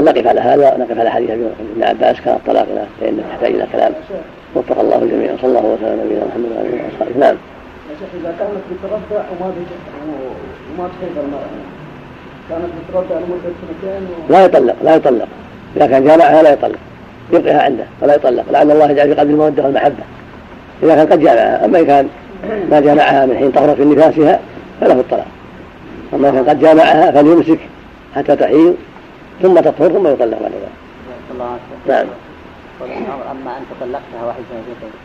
لكن نقف على هذا نقف على حديث ابن عباس كان الطلاق فإنه يحتاج إلى كلام. وفق الله الجميع صلى الله وسلم على نبينا محمد وعلى آله وصحبه نعم. يا شيخ إذا كانت بترضع وما وما تحيض المرأة. كانت بترضع لمده سنتين و... لا يطلق لا يطلق. إذا كان جامعها لا يطلق. يبقيها عنده ولا يطلق. لعل الله يجعل في قلب المودة والمحبة. إذا كان قد جامعها أما ان كان ما جامعها من حين طهرت من نفاسها فله الطلاق. أما ان كان قد جامعها فليمسك حتى تحيض. ثم تطهر ثم يطلق بعد ذلك. نعم. اما ان تطلقتها واحد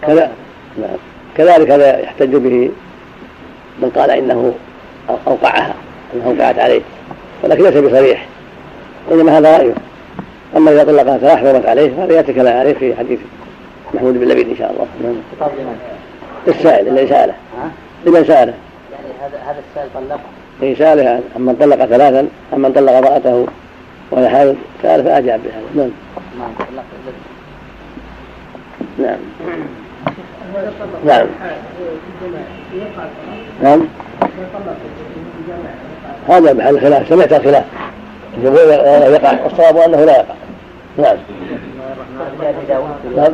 كذا نعم. كذلك هذا يحتج به من قال إنه أوقعها إنها اوقعت عليه. ولكن ليس بصريح. انما هذا رأيه. أما إذا طلقها ثلاث حرمت عليه فهذا يأتي كلام عليه في حديث محمود بن لبيد إن شاء الله. نعم. السائل اللي سأله. لمن سأله. يعني هذا هذا السائل طلقه. اي سأله عمن طلق ثلاثا عمن طلق امرأته وهي حائض سال فاجاب بهذا نعم. نعم. نعم. نعم. هذا محل خلاف. سمعت الخلاف. الجمهور يقع. الصواب أنه لا يقع. نعم. نعم.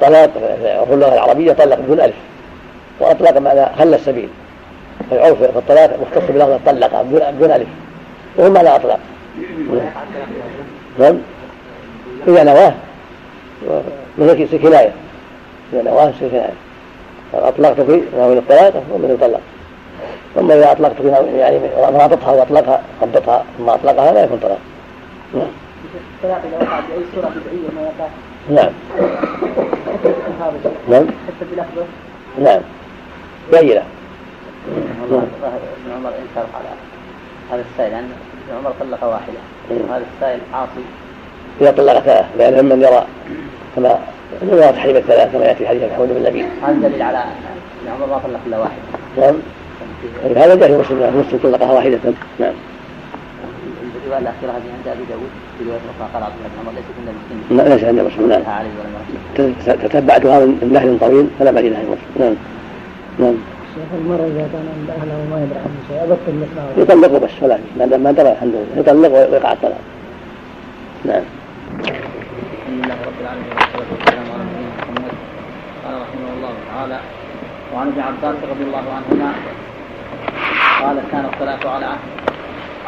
طلاق في اللغة العربية طلق بدون ألف. واطلق معنى خلى السبيل. العرف في الطلاق مختص بلفظ طلق بدون ألف. وهو معنى أطلاق. نعم. إذا نواه من كناية. إذا نواه كناية. أطلقت في ناوي الطلاق ومن يطلق أما إذا أطلقت في يعني رابطها وأطلقها ربطها ثم أطلقها لا يكون طلاق. نعم. الطلاق إذا صورة ما نعم. نعم. نعم ابن عمر انكر على هذا السائل لأن ابن عمر طلق واحدة وهذا السائل عاصي إذا طلق ثلاث لأن من يرى كما يرى تحريم الثلاث كما يأتي حديث محمود بن هذا دليل على أن عمر ما طلق إلا واحد. نعم. هذا جاء في مسلم مسلم طلقها واحدة. نعم. الرواية الأخيرة هذه عند أبي داود في رواية أخرى قال عبد الله بن عمر ليست عند مسلم لا ليس عند مسلم نعم. تتبعتها من نهر طويل فلا بعد نهر مسلم نعم. نعم. شيخ المرة إذا كان عند أهله وما يدري عنه شيء أبطل يطلقه بس ولا ما درى الحمد لله. يطلق ويقع الطلاق. نعم. الحمد لله رب العالمين والصلاة والسلام على نبينا محمد. قال رحمه الله تعالى وعن ابن عباس رضي الله عنهما قال كان الطلاق على عهد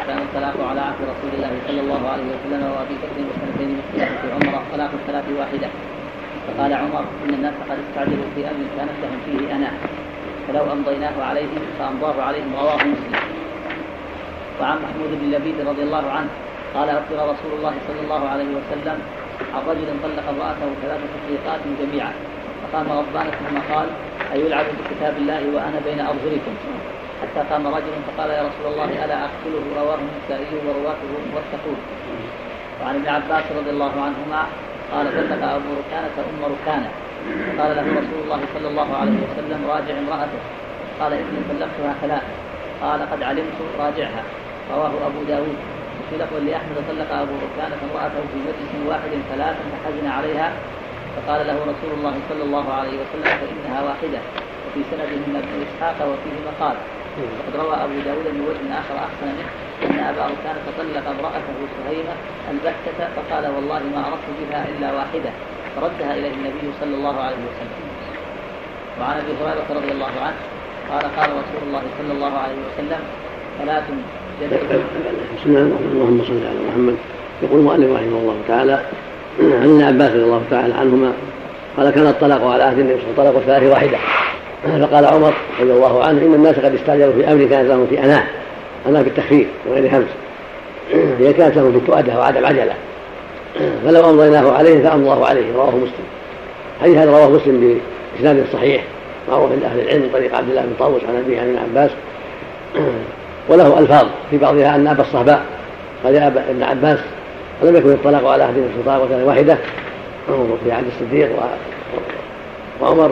كان الطلاق على عهد رسول الله صلى الله عليه وسلم وأبي بكر وسنتين من خلافه عمر طلاق الثلاث واحدة. فقال عمر إن الناس قد استعجلوا في أمر كانت لهم فيه أنا. فلو أمضيناه عليهم فأمضاه عليهم رواه مسلم. وعن محمود بن لبيد رضي الله عنه قال أخبر رسول الله صلى الله عليه وسلم عن رجل طلق امرأته ثلاث تطليقات جميعا فقام غضبان ثم قال أيلعب بكتاب الله وأنا بين أرجلكم؟ حتى قام رجل فقال يا رسول الله ألا أقتله؟ رواه النسائي ورواته موثقون وعن ابن عباس رضي الله عنهما قال طلق أبو ركانة أم ركانة. قال له رسول الله صلى الله عليه وسلم راجع امرأته قال إني طلقتها ثلاث قال قد علمت راجعها. رواه أبو داود. في لفظ لأحمد طلق أبو ركانة امرأته في مجلس واحد ثلاثا فحزن عليها. فقال له رسول الله صلى الله عليه وسلم فإنها واحدة وفي سندهم ابن إسحاق وفيه مقال. وقد روى أبو داود من وجه آخر أحسن منه أن أبا ركانة طلق امرأته سهيمة البتة فقال والله ما أردت بها إلا واحدة. فردها إليه النبي صلى الله عليه وسلم. وعن أبي هريرة رضي الله عنه قال قال رسول الله صلى الله عليه وسلم ثلاث بسم الله اللهم صل على محمد. يقول المؤلف رحمه الله تعالى عن ابن عباس رضي الله تعالى عنهما قال كان الطلاق على عهد النبي صلى الله عليه وسلم واحدة. فقال عمر رضي الله عنه إن الناس قد استعجلوا في أمر كانت لهم في أناة أناة بالتخفيف وغير همس هي كانت لهم في التؤدة وعدم عجلة. فلو أمضيناه عليه فامضاه عليه رواه مسلم. حديث هذا رواه مسلم بإسناد صحيح معروف عند أهل العلم من طريق عبد الله بن طاووس عن أبيه عن ابن عباس. وله ألفاظ في بعضها أن أبا الصهباء قال يا ابن عباس ولم يكن الطلاق على أحد السلطان وكان واحدة. في عهد الصديق وعمر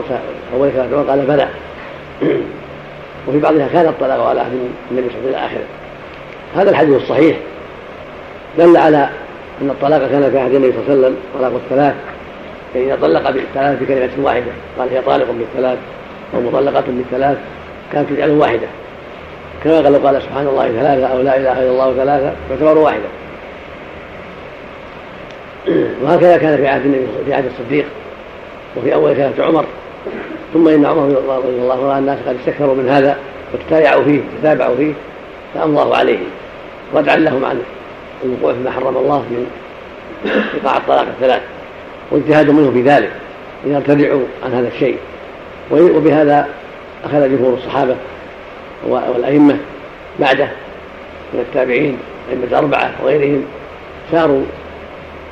قال بلى. وفي بعضها كان الطلاق على عهد النبي صلى الله عليه وسلم هذا الحديث الصحيح دل على أن الطلاق كان في عهد النبي صلى الله عليه وسلم طلاق الثلاث. فإذا طلق بالثلاث بكلمه واحدة. قال هي طالق بالثلاث أو مطلقة بالثلاث كانت تجعل واحدة. كما قال قال سبحان الله ثلاثة أو لا إله إلا الله ثلاثة تعتبر واحدة. وهكذا كان في عهد النبي في عهد الصديق. وفي أول خلافة عمر. ثم إن عمر رضي الله عنه الناس قد استكثروا من هذا وتتابعوا فيه تتابعوا فيه فأمضاه عليهم ردعا لهم عن الوقوع فيما حرم الله من إيقاع الطلاق الثلاث واجتهاد منه في ذلك أن يرتدعوا عن هذا الشيء. وبهذا أخذ جمهور الصحابة والأئمة بعده من التابعين أئمة أربعة وغيرهم ساروا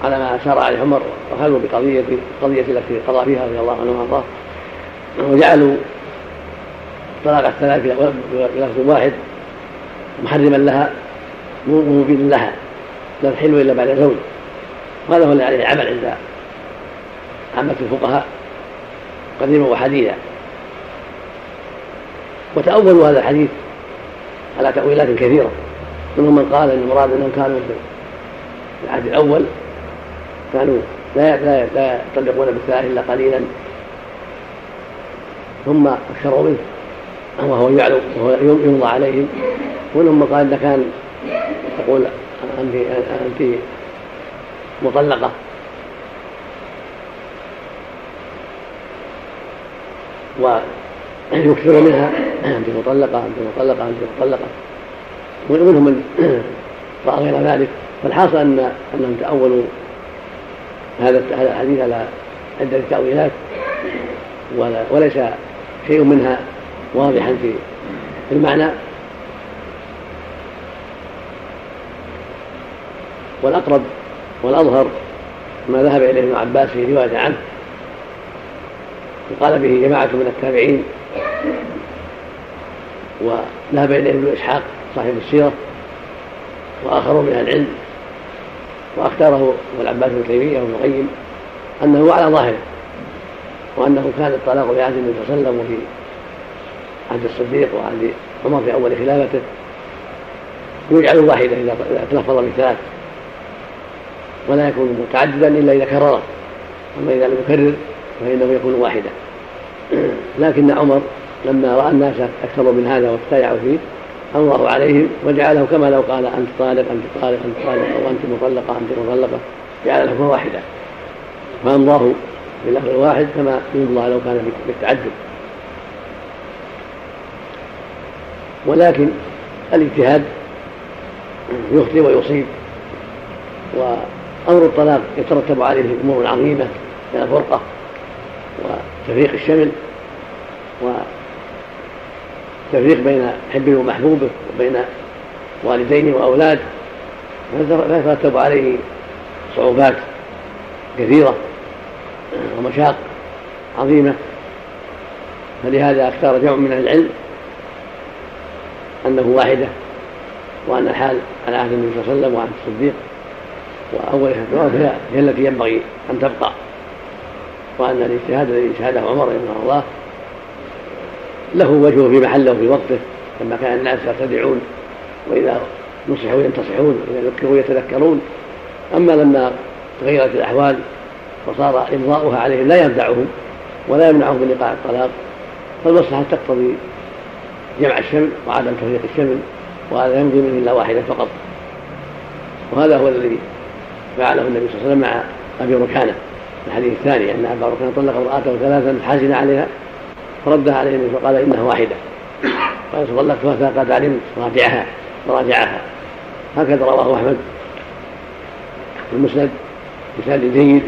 على ما سار عليه عمر وخلوا بقضية القضية التي قضى فيها رضي الله عنه وأرضاه وجعلوا طلاق الثلاث بلفظ واحد محرما لها مبين لها. لا تحل إلا بعد زوج. وهذا هو الذي عليه العمل عند عامة الفقهاء قديما وحديثا. وتأولوا هذا الحديث على تأويلات كثيرة. منهم من قال إن المراد أنهم كانوا في العهد الأول كانوا لا لا لا يطلقون بالثلاث إلا قليلا. ثم أكثروا منه. وهو يعلو وهو يمضى عليهم. ومنهم من قال ان كان تقول انت انت مطلقة. ويكثر منها انت مطلقة انت مطلقة انت مطلقة. ومنهم من رأى غير ذلك. فالحاصل أن انهم تأولوا هذا الحديث على عدة تأويلات. وليس شيء منها واضحا في المعنى. والأقرب والأظهر ما ذهب إليه ابن عباس في رواية عنه. وقال به جماعة من التابعين وذهب إليه ابن إسحاق صاحب السيرة وآخرون من أهل العلم وأختاره ابو العباس بن تيمية وابن القيم أنه على ظاهره وأنه كان الطلاق في عهد النبي صلى الله عليه وسلم وفي عهد الصديق وعهد عمر في أول خلافته. يجعل واحدة إذا تلفظ بثلاث ولا يكون متعددا إلا إذا كرره أما إذا لم يكرر فإنه يكون واحدا. لكن عمر لما رأى الناس اكثروا من هذا وابتايعوا فيه الله عليهم وجعله كما لو قال أنت طالق أنت طالق أنت طالق أو أنت مطلقه أنت مطلقه جعل الحكم واحدا. فأمضاه باللفظ الواحد كما يمضى لو كان بالتعدد. ولكن الاجتهاد يخطئ ويصيب. وامر الطلاق يترتب عليه أمور عظيمة من الفرقة وتفريق الشمل تفريق بين حبه ومحبوبه وبين والدين وأولاد فيترتب عليه صعوبات كثيرة ومشاق عظيمة. فلهذا اختار جمع من العلم أنه واحدة وأن الحال على عهد النبي صلى الله عليه وسلم وعهد الصديق. واول الفتوى هي التي ينبغي أن تبقى. وأن الاجتهاد الذي اجتهده عمر رحمه الله له وجهه في محله في وقته لما كان الناس يرتدعون وإذا نصحوا ينتصحون وإذا ذكروا يتذكرون. أما لما تغيرت الأحوال وصار إمضاؤها عليهم لا يردعهم ولا يمنعهم من ايقاع الطلاق فالمصلحة تقتضي جمع الشمل وعدم تفريق الشمل وهذا يمضي منه إلا واحدة فقط. وهذا هو الذي فعله النبي صلى الله عليه وسلم مع أبي ركانة. الحديث الثاني أن أبا ركانة طلق امرأته ثلاثا حزن عليها فردها عليه النبي فقال إنها واحدة. قال طلقتها فقد علمت راجعها راجعها. هكذا رواه أحمد في المسند بسند جيد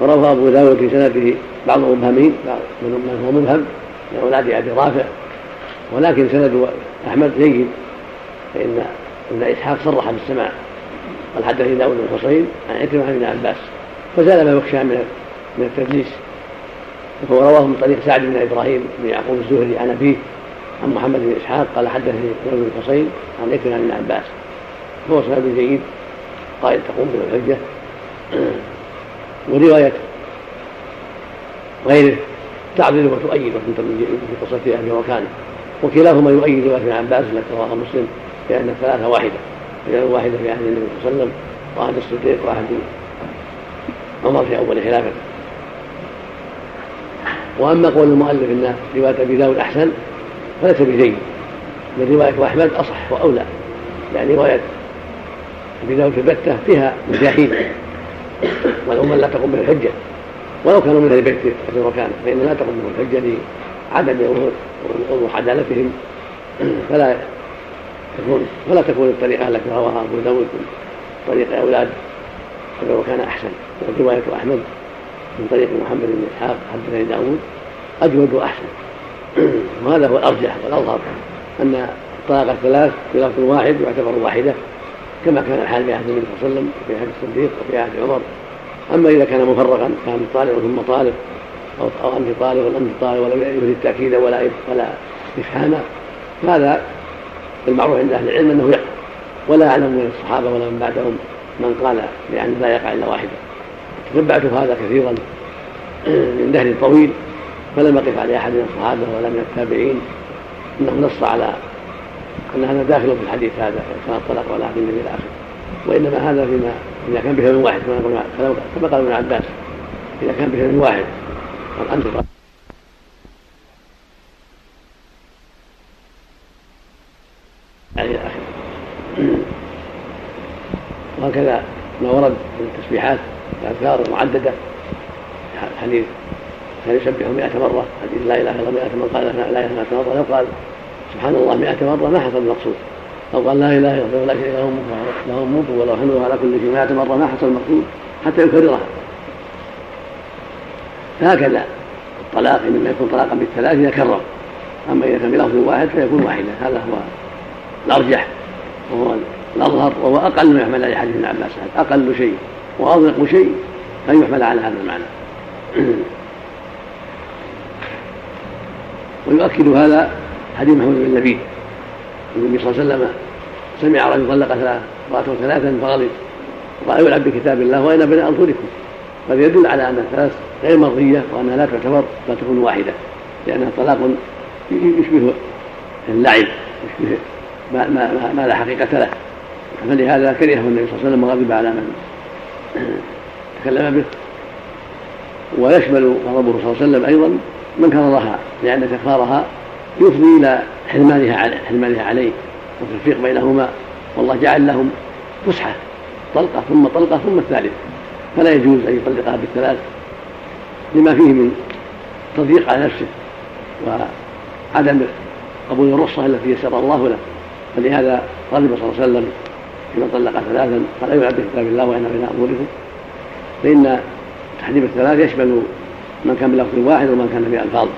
ورواه أبو داود في سنده بعض مبهمين من هو مبهم من أولاد أبي رافع. ولكن سند أحمد جيد فان ابن إسحاق صرح بالسماع. قال حدثني داود بن حصين عن عكرمة بن عباس فزال ما يخشى من من التدليس. وهو رواه من طريق سعد بن إبراهيم بن يعقوب الزهري عن أبيه عن محمد بن إسحاق قال حدثني ابن بن حصين عن عكرمة بن عباس. هو سند جيد قائد تقوم بالحجة. ورواية غيره تعضل وتؤيد في قصه أبي وكانه وكلاهما يؤيد روايه ابن عباس التي رواها مسلم بأن الثلاثه واحدة. رجال واحدة في عهد النبي صلى الله عليه وسلم وعهد الصديق وعهد عمر في أول خلافته وأما قول المؤلف إن رواية أبي داود أحسن فليس بجيد. من رواية أحمد أصح وأولى. يعني رواية أبي داود في البتة فيها مجاهيل. والأمة لا تقوم بالحجة. ولو كانوا من أهل بيت أبي ركان فإن لا تقوم بهم الحجة لعدم عدالتهم فلا تكون فلا تكون الطريقة التي رواها أبو داود من طريق أولاد أبي ركان أحسن. رواية أحمد من طريق محمد بن إسحاق حدثني داود أجود وأحسن. وهذا هو الأرجح والأظهر أن الطلاق الثلاث في لفظ واحد يعتبر واحدة كما كان الحال في عهد النبي صلى الله عليه وسلم وفي عهد الصديق وفي عهد عمر. أما إذا كان مفرقا كان طالق ثم طالق أو أو أنت طالق ولا طالق ولا يريد تأكيدا ولا ولا إفهاما فهذا المعروف عند أهل العلم أنه يقع ولا أعلم من الصحابة ولا من بعدهم من قال بأن لا يقع إلا واحدة. تتبعت هذا كثيرا من دهر طويل فلم يقف عليه أحد من الصحابة ولا من التابعين. أنه نص على أن هذا داخل في الحديث هذا كان الطلاق ولا عهد النبي إلى آخره. وإنما هذا فيما إذا كان بشر واحد كما قال ابن عباس إذا كان بشر واحد قال أنت يعني إلى آخره وهكذا ما ورد من التسبيحات الأذكار المعددة حديث كان يسبح مئة مرة؟ حديث لا إله إلا الله مئة من قال لا إله إلا الله مرة؟ لو قال سبحان الله مئة مرة ما حصل المقصود. أو قال لا إله إلا الله شريك له له الملك وله الحمد على كل شيء مئة مرة ما حصل المقصود حتى يكررها. فهكذا الطلاق إنما يكون طلاقا بالثلاث إذا كرر أما إذا كان بلفظ واحد فيكون واحدا. هذا هو الأرجح وهو الأظهر وهو أقل ما يحمل عليه حديث ابن عباس أقل شيء. وأضيق شيء أن يحمل على هذا المعنى. ويؤكد هذا حديث محمود بن لبيد. النبي صلى الله عليه وسلم سمع رجل طلق ثلاث ثلاثا فغضب وقال يلعب بكتاب الله وين بين اظهركم هذا يدل على أن الثلاث غير مرضية وأنها لا تعتبر لا تكون واحدة لأنها طلاق يشبه اللعب يشبه ما, ما, ما لا حقيقة له. فلهذا كرهه النبي صلى الله عليه وسلم وغضب على من تكلم به. ويشمل غضبه صلى الله عليه وسلم أيضا من كررها لأن تكرارها يفضي إلى حرمانها عليه حرمانها عليه والتفريق بينهما. والله جعل لهم فسحة طلقة ثم طلقة ثم الثالث. فلا يجوز أن يطلقها بالثلاث لما فيه من تضييق على نفسه وعدم قبول الرخصة التي يسر الله له. فلهذا غضب صلى الله عليه وسلم حين طلق ثلاثا قال ايها عبد كتاب الله وأنا بين اموركم فإن تحريم الثلاث يشمل من كان بلفظ واحد ومن كان بألفاظ.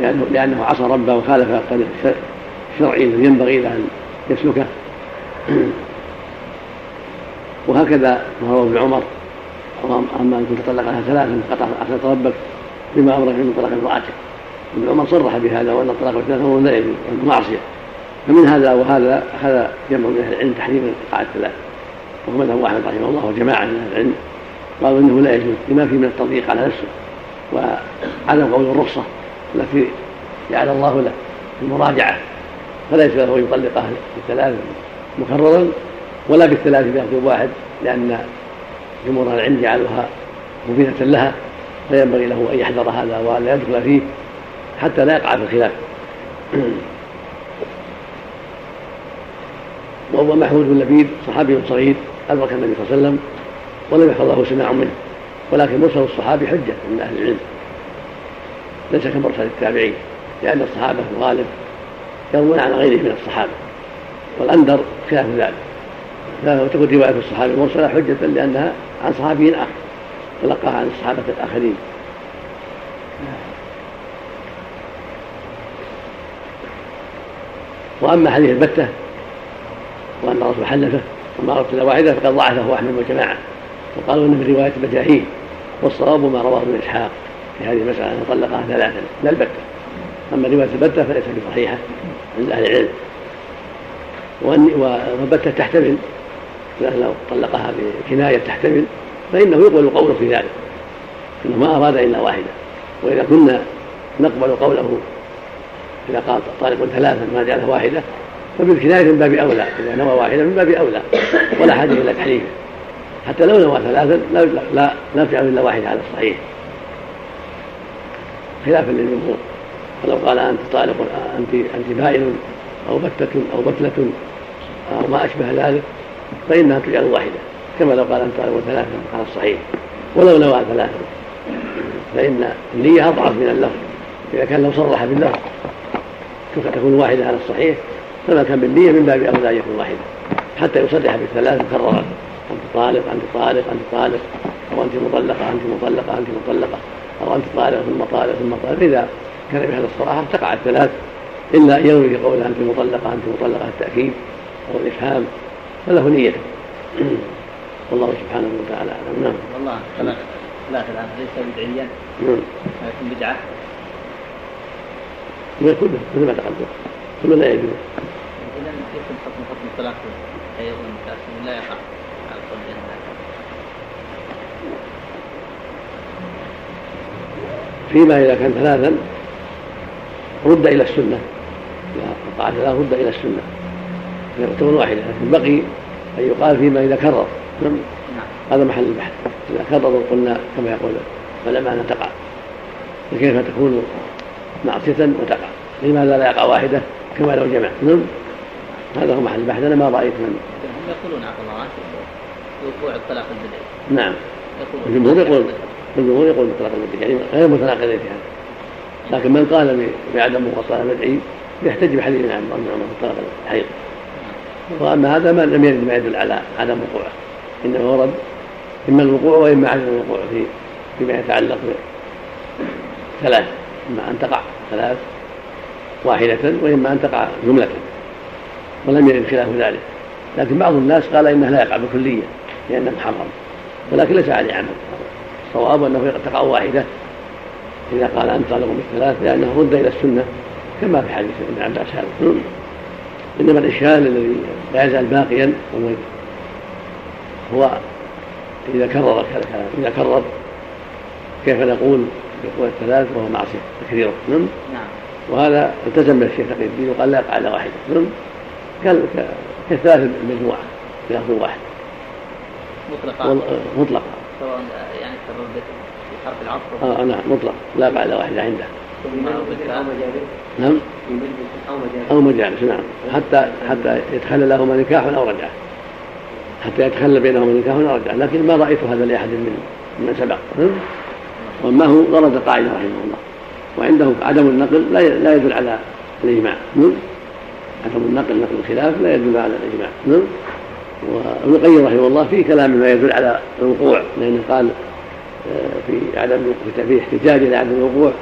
لأنه, لأنه عصى ربه وخالف الطريق الشرعي الذي ينبغي له أن يسلكه. وهكذا ما روى ابن عمر. أما أن كنت طلقها ثلاثا قطع أخذت ربك بما أمرك من طلاق امرأتك. ابن عمر صرح بهذا وأن الطلاق الثلاثة هو لا يجوز معصية. فمن هذا وهذا أخذ جمع من أهل العلم تحريم الإيقاع الثلاث وهو مذهب أحمد رحمه الله وجماعة من أهل العلم قالوا إنه لا يجوز لما فيه من التضييق على نفسه وعدم قول الرخصة التي جعل الله له المراجعة فليس له أن يطلقها بالثلاث مكررا ولا بالثلاث بلفظ واحد لأن جمهور العلم جعلوها مبينة لها فينبغي له أن يحذر هذا وأن لا يدخل فيه حتى لا يقع في الخلاف. وهو محمود بن لبيد صحابي صغير أدرك النبي صلى الله عليه وسلم ولم يحفظ له سماع منه ولكن مرسل الصحابي حجة من أهل العلم. ليس كمرسل التابعين لأن الصحابة في الغالب يروون عن غيره من الصحابة والأندر خلاف ذلك. فتكون رواية الصحابي مرسلة حجة لأنها عن صحابي آخر تلقاها عن الصحابة الآخرين. وأما حديث البتة وأن الرسول حلفه. وما أردت واحدة فقد ضعفه أحمد والجماعة. وقالوا إنه من رواية المجاهيل والصواب ما رواه ابن إسحاق في هذه المسألة انه طلقها ثلاثا. لا البتة. أما رواية البتة فليست بصحيحة عند أهل العلم. والبتة تحتمل. لو طلقها بكناية تحتمل فإنه يقبل قوله في ذلك. إنه ما أراد إلا واحدة. وإذا كنا نقبل قوله إذا قال طالق ثلاثا ما جعله واحدة فبالكنايه من باب أولى إذا نوى واحدة من باب أولى ولا حاجة إلى تحريفه حتى لو نوى ثلاثا لا لا تجعل إلا واحدة على الصحيح. خلافا للجمهور. فلو قال أنت طالق انت أنت بائن أو بتة أو بتلة أو ما أشبه ذلك فإنها تجعل واحدة كما لو قال أنت ثلاثا على الصحيح. ولو نوى ثلاثا. فإن النية أضعف من اللفظ. إذا كان لو صرح باللفظ تكون واحدة على الصحيح. فما كان بالنية من باب أولى أن يكون واحدة. حتى يصرح بالثلاث مكررة. أنت طالق أنت طالق أنت طالق. أو أنت مطلقة أنت مطلقة أنت مطلقة. أو أنت طالق ثم طالق ثم طالق. إذا كان بهذا الصراحة تقع الثلاث. إلا أن ينوي قول أنت مطلقة أنت مطلقة التأكيد أو الإفهام. فله نيته والله سبحانه وتعالى أعلم. نعم. والله لا الآن ليس بدعيا نعم. لكن بدعة. كله مثل ما تقدم. كله لا يجوز إذا يكون حكم حكم الطلاق؟ أيضا لا يقع على القول فيما إذا كان ثلاثا رد إلى السنة. إذا وقع ثلاث رد إلى السنة. فيعتبر واحدة لكن بقي أن يقال فيما إذا كرر. نعم. هذا محل البحث. إذا كرر قلنا كما يقول العلماء تقع. فكيف تكون معصية وتقع؟ لماذا لا يقع واحدة؟ كما لو جمع نعم. هذا هو محل البحث. أنا ما رأيت من. هم يقولون عفى الله عنك وقوع الطلاق البدعي. نعم. الجمهور يقول الجمهور يقول بطلاق البدعي. يعني غير متناقضين في هذا. لكن من قال بعدم وقوع البدعي يحتج بحديث عن عمر في طلاق الحيض وأما هذا ما لم يرد ما يدل على عدم وقوعه. انما ورد إما الوقوع وإما عدم الوقوع في فيما يتعلق بثلاث إما أن تقع ثلاث. واحدة وإما أن تقع جملة ولم يرد خلاف ذلك. لكن بعض الناس قال إنه لا يقع بكلية لأنه محرم ولكن ليس عليه عمل. الصواب أنه تقع واحدة إذا قال أنت طالق بالثلاث لأنه رد إلى السنة كما في حديث ابن عباس هذا إنما الإشكال الذي لا يزال باقيا هو إذا كرر الكلام إذا كرر كيف نقول بقوة الثلاث وهو معصية تكريره نعم. وهذا التزم به الشيخ تقي الدين وقال لا يقع إلا واحدة نعم كالثلاث المجموعة بلفظ واحد مطلقة. مطلقة. سواء يعني في حرف العطف آه نعم مطلق. لا يقع إلا واحدة عنده. نعم؟ أو مجالس. نعم. حتى حتى يتخلى لهما نكاح أو رجعة. حتى يتخلى بينهما نكاح أو رجعة. لكن ما رأيت هذا لأحد من من سبق. وما هو غرض قاعدة رحمه الله. وعنده عدم النقل لا يدل على الإجماع. عدم النقل نقل الخلاف لا يدل على الإجماع. وابن القيم رحمه الله في كلام ما يدل على الوقوع لأنه قال آه، في عدم في احتجاج إلى عدم الوقوع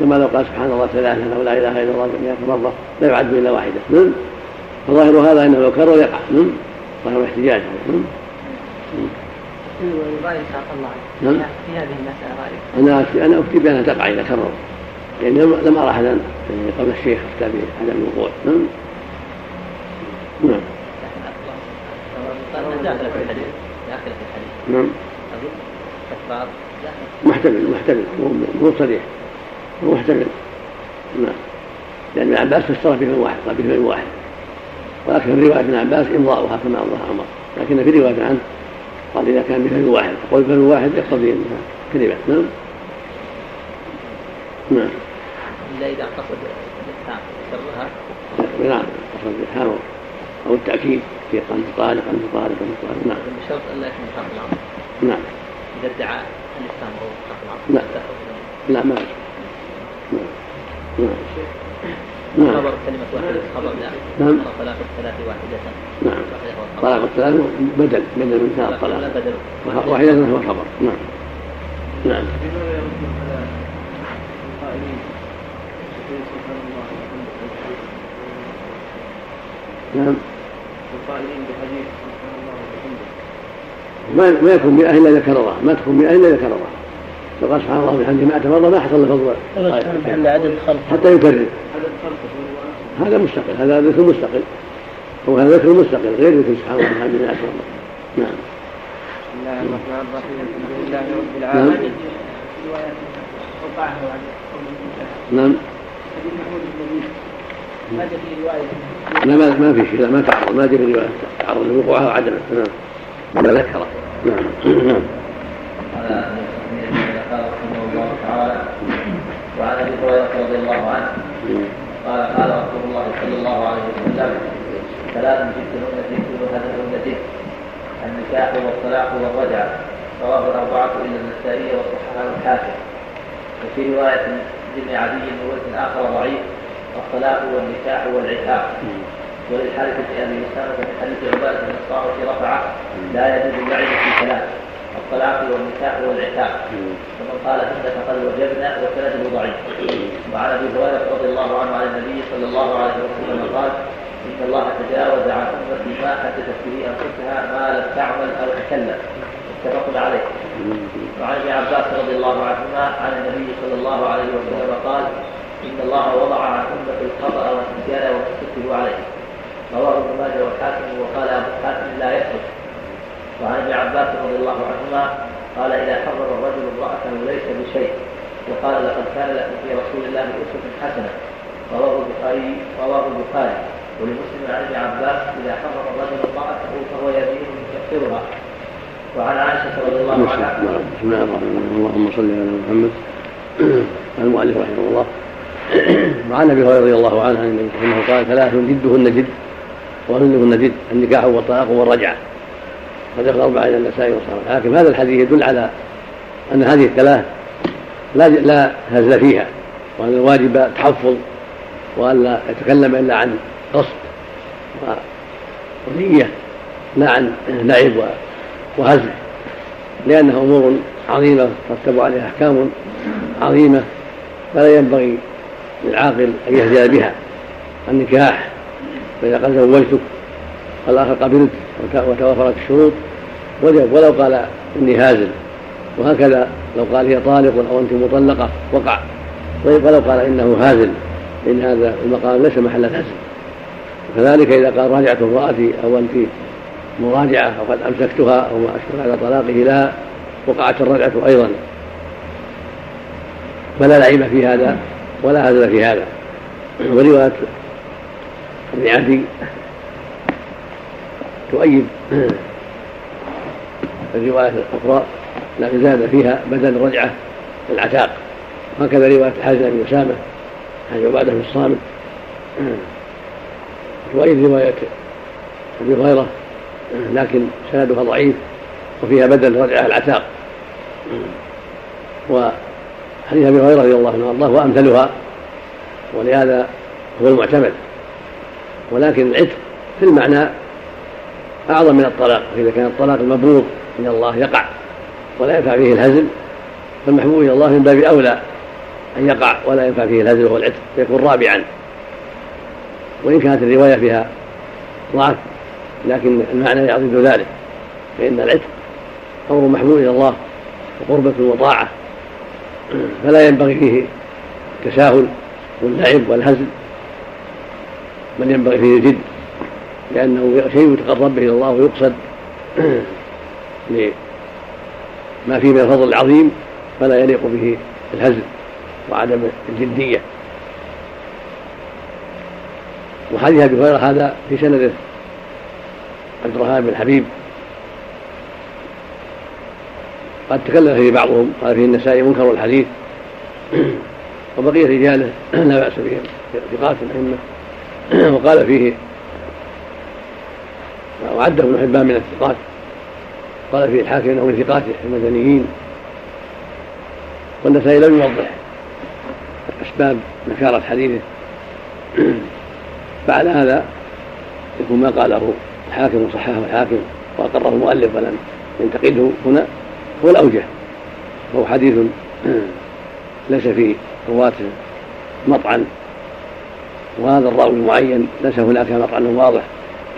كما لو قال سبحان الله ثلاثة أو لا إله إلا الله مئة مرة لا يعد إلا واحدة. نعم. فظاهر هذا أنه لو كرر يقع نعم. ظاهر الاحتجاج نعم. نعم. في هذه المسألة أنا أفتي بأنها تقع إذا كرر يعني لم أرى أحدا قبل الشيخ أفتى بعدم الوقوع. نعم. نعم. نعم. محتمل محتمل. مو صريح. محتمل. نعم. لأن ابن عباس فسر بفم واحد قال بفم واحد. ولكن في رواية ابن عباس إمضاؤها كما أمضاها عمر. لكن في رواية عنه قال إذا كان بفم واحد فقول بفم واحد يقتضي أنها كلمة نعم. نعم. إلا إذا قصد الإفهام سرها نعم قصد الإفهام أو التأكيد في أنت طالق أنت طالق أنت طالق نعم. بشرط أن لا يكون العصر نعم. إذا ادعى الإفهام هو حرف العصر لا لا ما نعم. نعم. خبر كلمة واحدة خبر لا. نعم. طلاق الثلاث واحدة. نعم. طلاق الثلاث بدل بدل من ثلاث طلاق. واحدة هو خبر. نعم. نعم. نعم. القائلين بحديث ما ما يكون مئة إلا إذا كررها ما تكون مئة إلا إذا كررها لو قال سبحان الله وبحمده 100 مرة ما حصل له فضل عدد الخلق حتى يكرر. هذا مستقل. هذا ذكر مستقل. هو هذا ذكر مستقل. غير ذكر سبحان الله وبحمده 100 مرة. نعم. بسم الله الرحمن الرحيم. الحمد لله رب العالمين. نعم. لا ما ما في شيء لا ما تعرض ما جاء في رواية. تعرض لوقوعها وعدمه نعم. ولا ذكره. نعم. نعم. وعن أبي هريرة رضي الله عنه قال قال رسول الله صلى الله عليه وسلم ثلاث جد وهدهن جد النكاح والطلاق والرجعة. رواه الأربعة إلا النسائي وصححه الحاكم. وفي رواية لابن عدي من آخر ضعيف الطلاق والنكاح والعتاق. وللحارث بن أبي أسامة في حديث عبادة بن الصامت رفعة لا يجوز اللعب في ثلاث الطلاق والنكاح والعتاق. ومن قال ان فقد وجبنا وسنده ضعيف وعن أبي هريرة رضي الله عنه عن النبي صلى الله عليه وسلم قال إن الله تجاوز عن امتي ما حدثت به أنفسها ما لم تعمل أو تكلم. متفق عليه. وعن ابن عباس رضي الله عنهما عن النبي صلى الله عليه وسلم قال إن الله وضع عن أمة الخطأ والنسيان وما عليه. رواه ابن ماجه والحاكم وقال أبو حاتم لا يثبت وعن ابن عباس رضي الله عنهما قال إذا حرم الرجل امراته ليس بشيء. وقال لقد كان لكم في رسول الله أسوة حسنة. رواه البخاري رواه البخاري. ولمسلم عن ابن عباس إذا حرم الرجل امراته فهو يمين يكفرها. وعن عائشة رضي الله عنها بسم الله الرحمن الرحيم. اللهم صل على محمد. المؤلف رحمه الله. وعن أبي هريرة رضي الله عنه وسلم قال ثلاث جدهن جد وهن جد النكاح والطلاق والرجعة. ودخل أربعة إلى النسائي وصحابه الحاكم هذا الحديث يدل على أن هذه الثلاث لا لا هزل فيها وأن الواجب التحفظ وأن لا يتكلم إلا عن قصد ونية لا عن لعب وهزل. لأنها أمور عظيمة ترتب عليها أحكام عظيمة فلا ينبغي للعاقل أن يهزل بها. النكاح فإذا قال زوجتك والآخر قبلت وتوفرت الشروط وجب. ولو قال إني هازل وهكذا لو قال هي طالق أو أنت مطلقة وقع. طيب ولو قال إنه هازل إن هذا المقام ليس محل الهزل كذلك إذا قال راجعت امرأتي أو أنت مراجعة أو قد أمسكتها أو ما أشبه على طلاقه لها وقعت الرجعة أيضا. فلا لعب في هذا. ولا هزل في هذا. ورواية ابن عدي تؤيد الرواية الأخرى لكن زاد فيها بدل الرجعة العتاق. هكذا رواية الحازم بن أسامة عن عبادة بن الصامت. تؤيد رواية أبي هريرة لكن سندها ضعيف وفيها بدل الرجعة العتاق. وحديث أبي هريرة رضي الله عنه وأرضاه وأمثلها ولهذا هو المعتمد. ولكن العتق في المعنى أعظم من الطلاق فإذا كان الطلاق المبروك من الله يقع ولا ينفع فيه الهزل فالمحبوب إلى الله من باب أولى أن يقع ولا ينفع فيه الهزل وهو العتق فيكون رابعا. وإن كانت الرواية فيها ضعف لكن المعنى يعضد ذلك فإن العتق أمر محبوب إلى الله وقربة وطاعة. فلا ينبغي فيه التساهل واللعب والهزل. بل ينبغي فيه الجد لأنه شيء يتقرب به إلى الله ويقصد لما فيه من الفضل العظيم فلا يليق به الهزل وعدم الجدية. وحديث أبي هريرة هذا في سنده عبد الرحمن بن حبيب قد تكلم فيه بعضهم قال فيه النسائي منكر الحديث. وبقية رجاله لا بأس بهم ثقات الأئمة وقال فيه وعده ابن حبان من الثقات. قال فيه الحاكم إنه من ثقات المدنيين. والنسائي لم يوضح أسباب نكاره حديثه. فعلى هذا يكون ما قاله الحاكم وصححه الحاكم وأقره المؤلف ولم ينتقده هنا. هو الأوجه. وهو حديث ليس في رواته مطعن. وهذا الراوي المعين ليس هناك مطعن واضح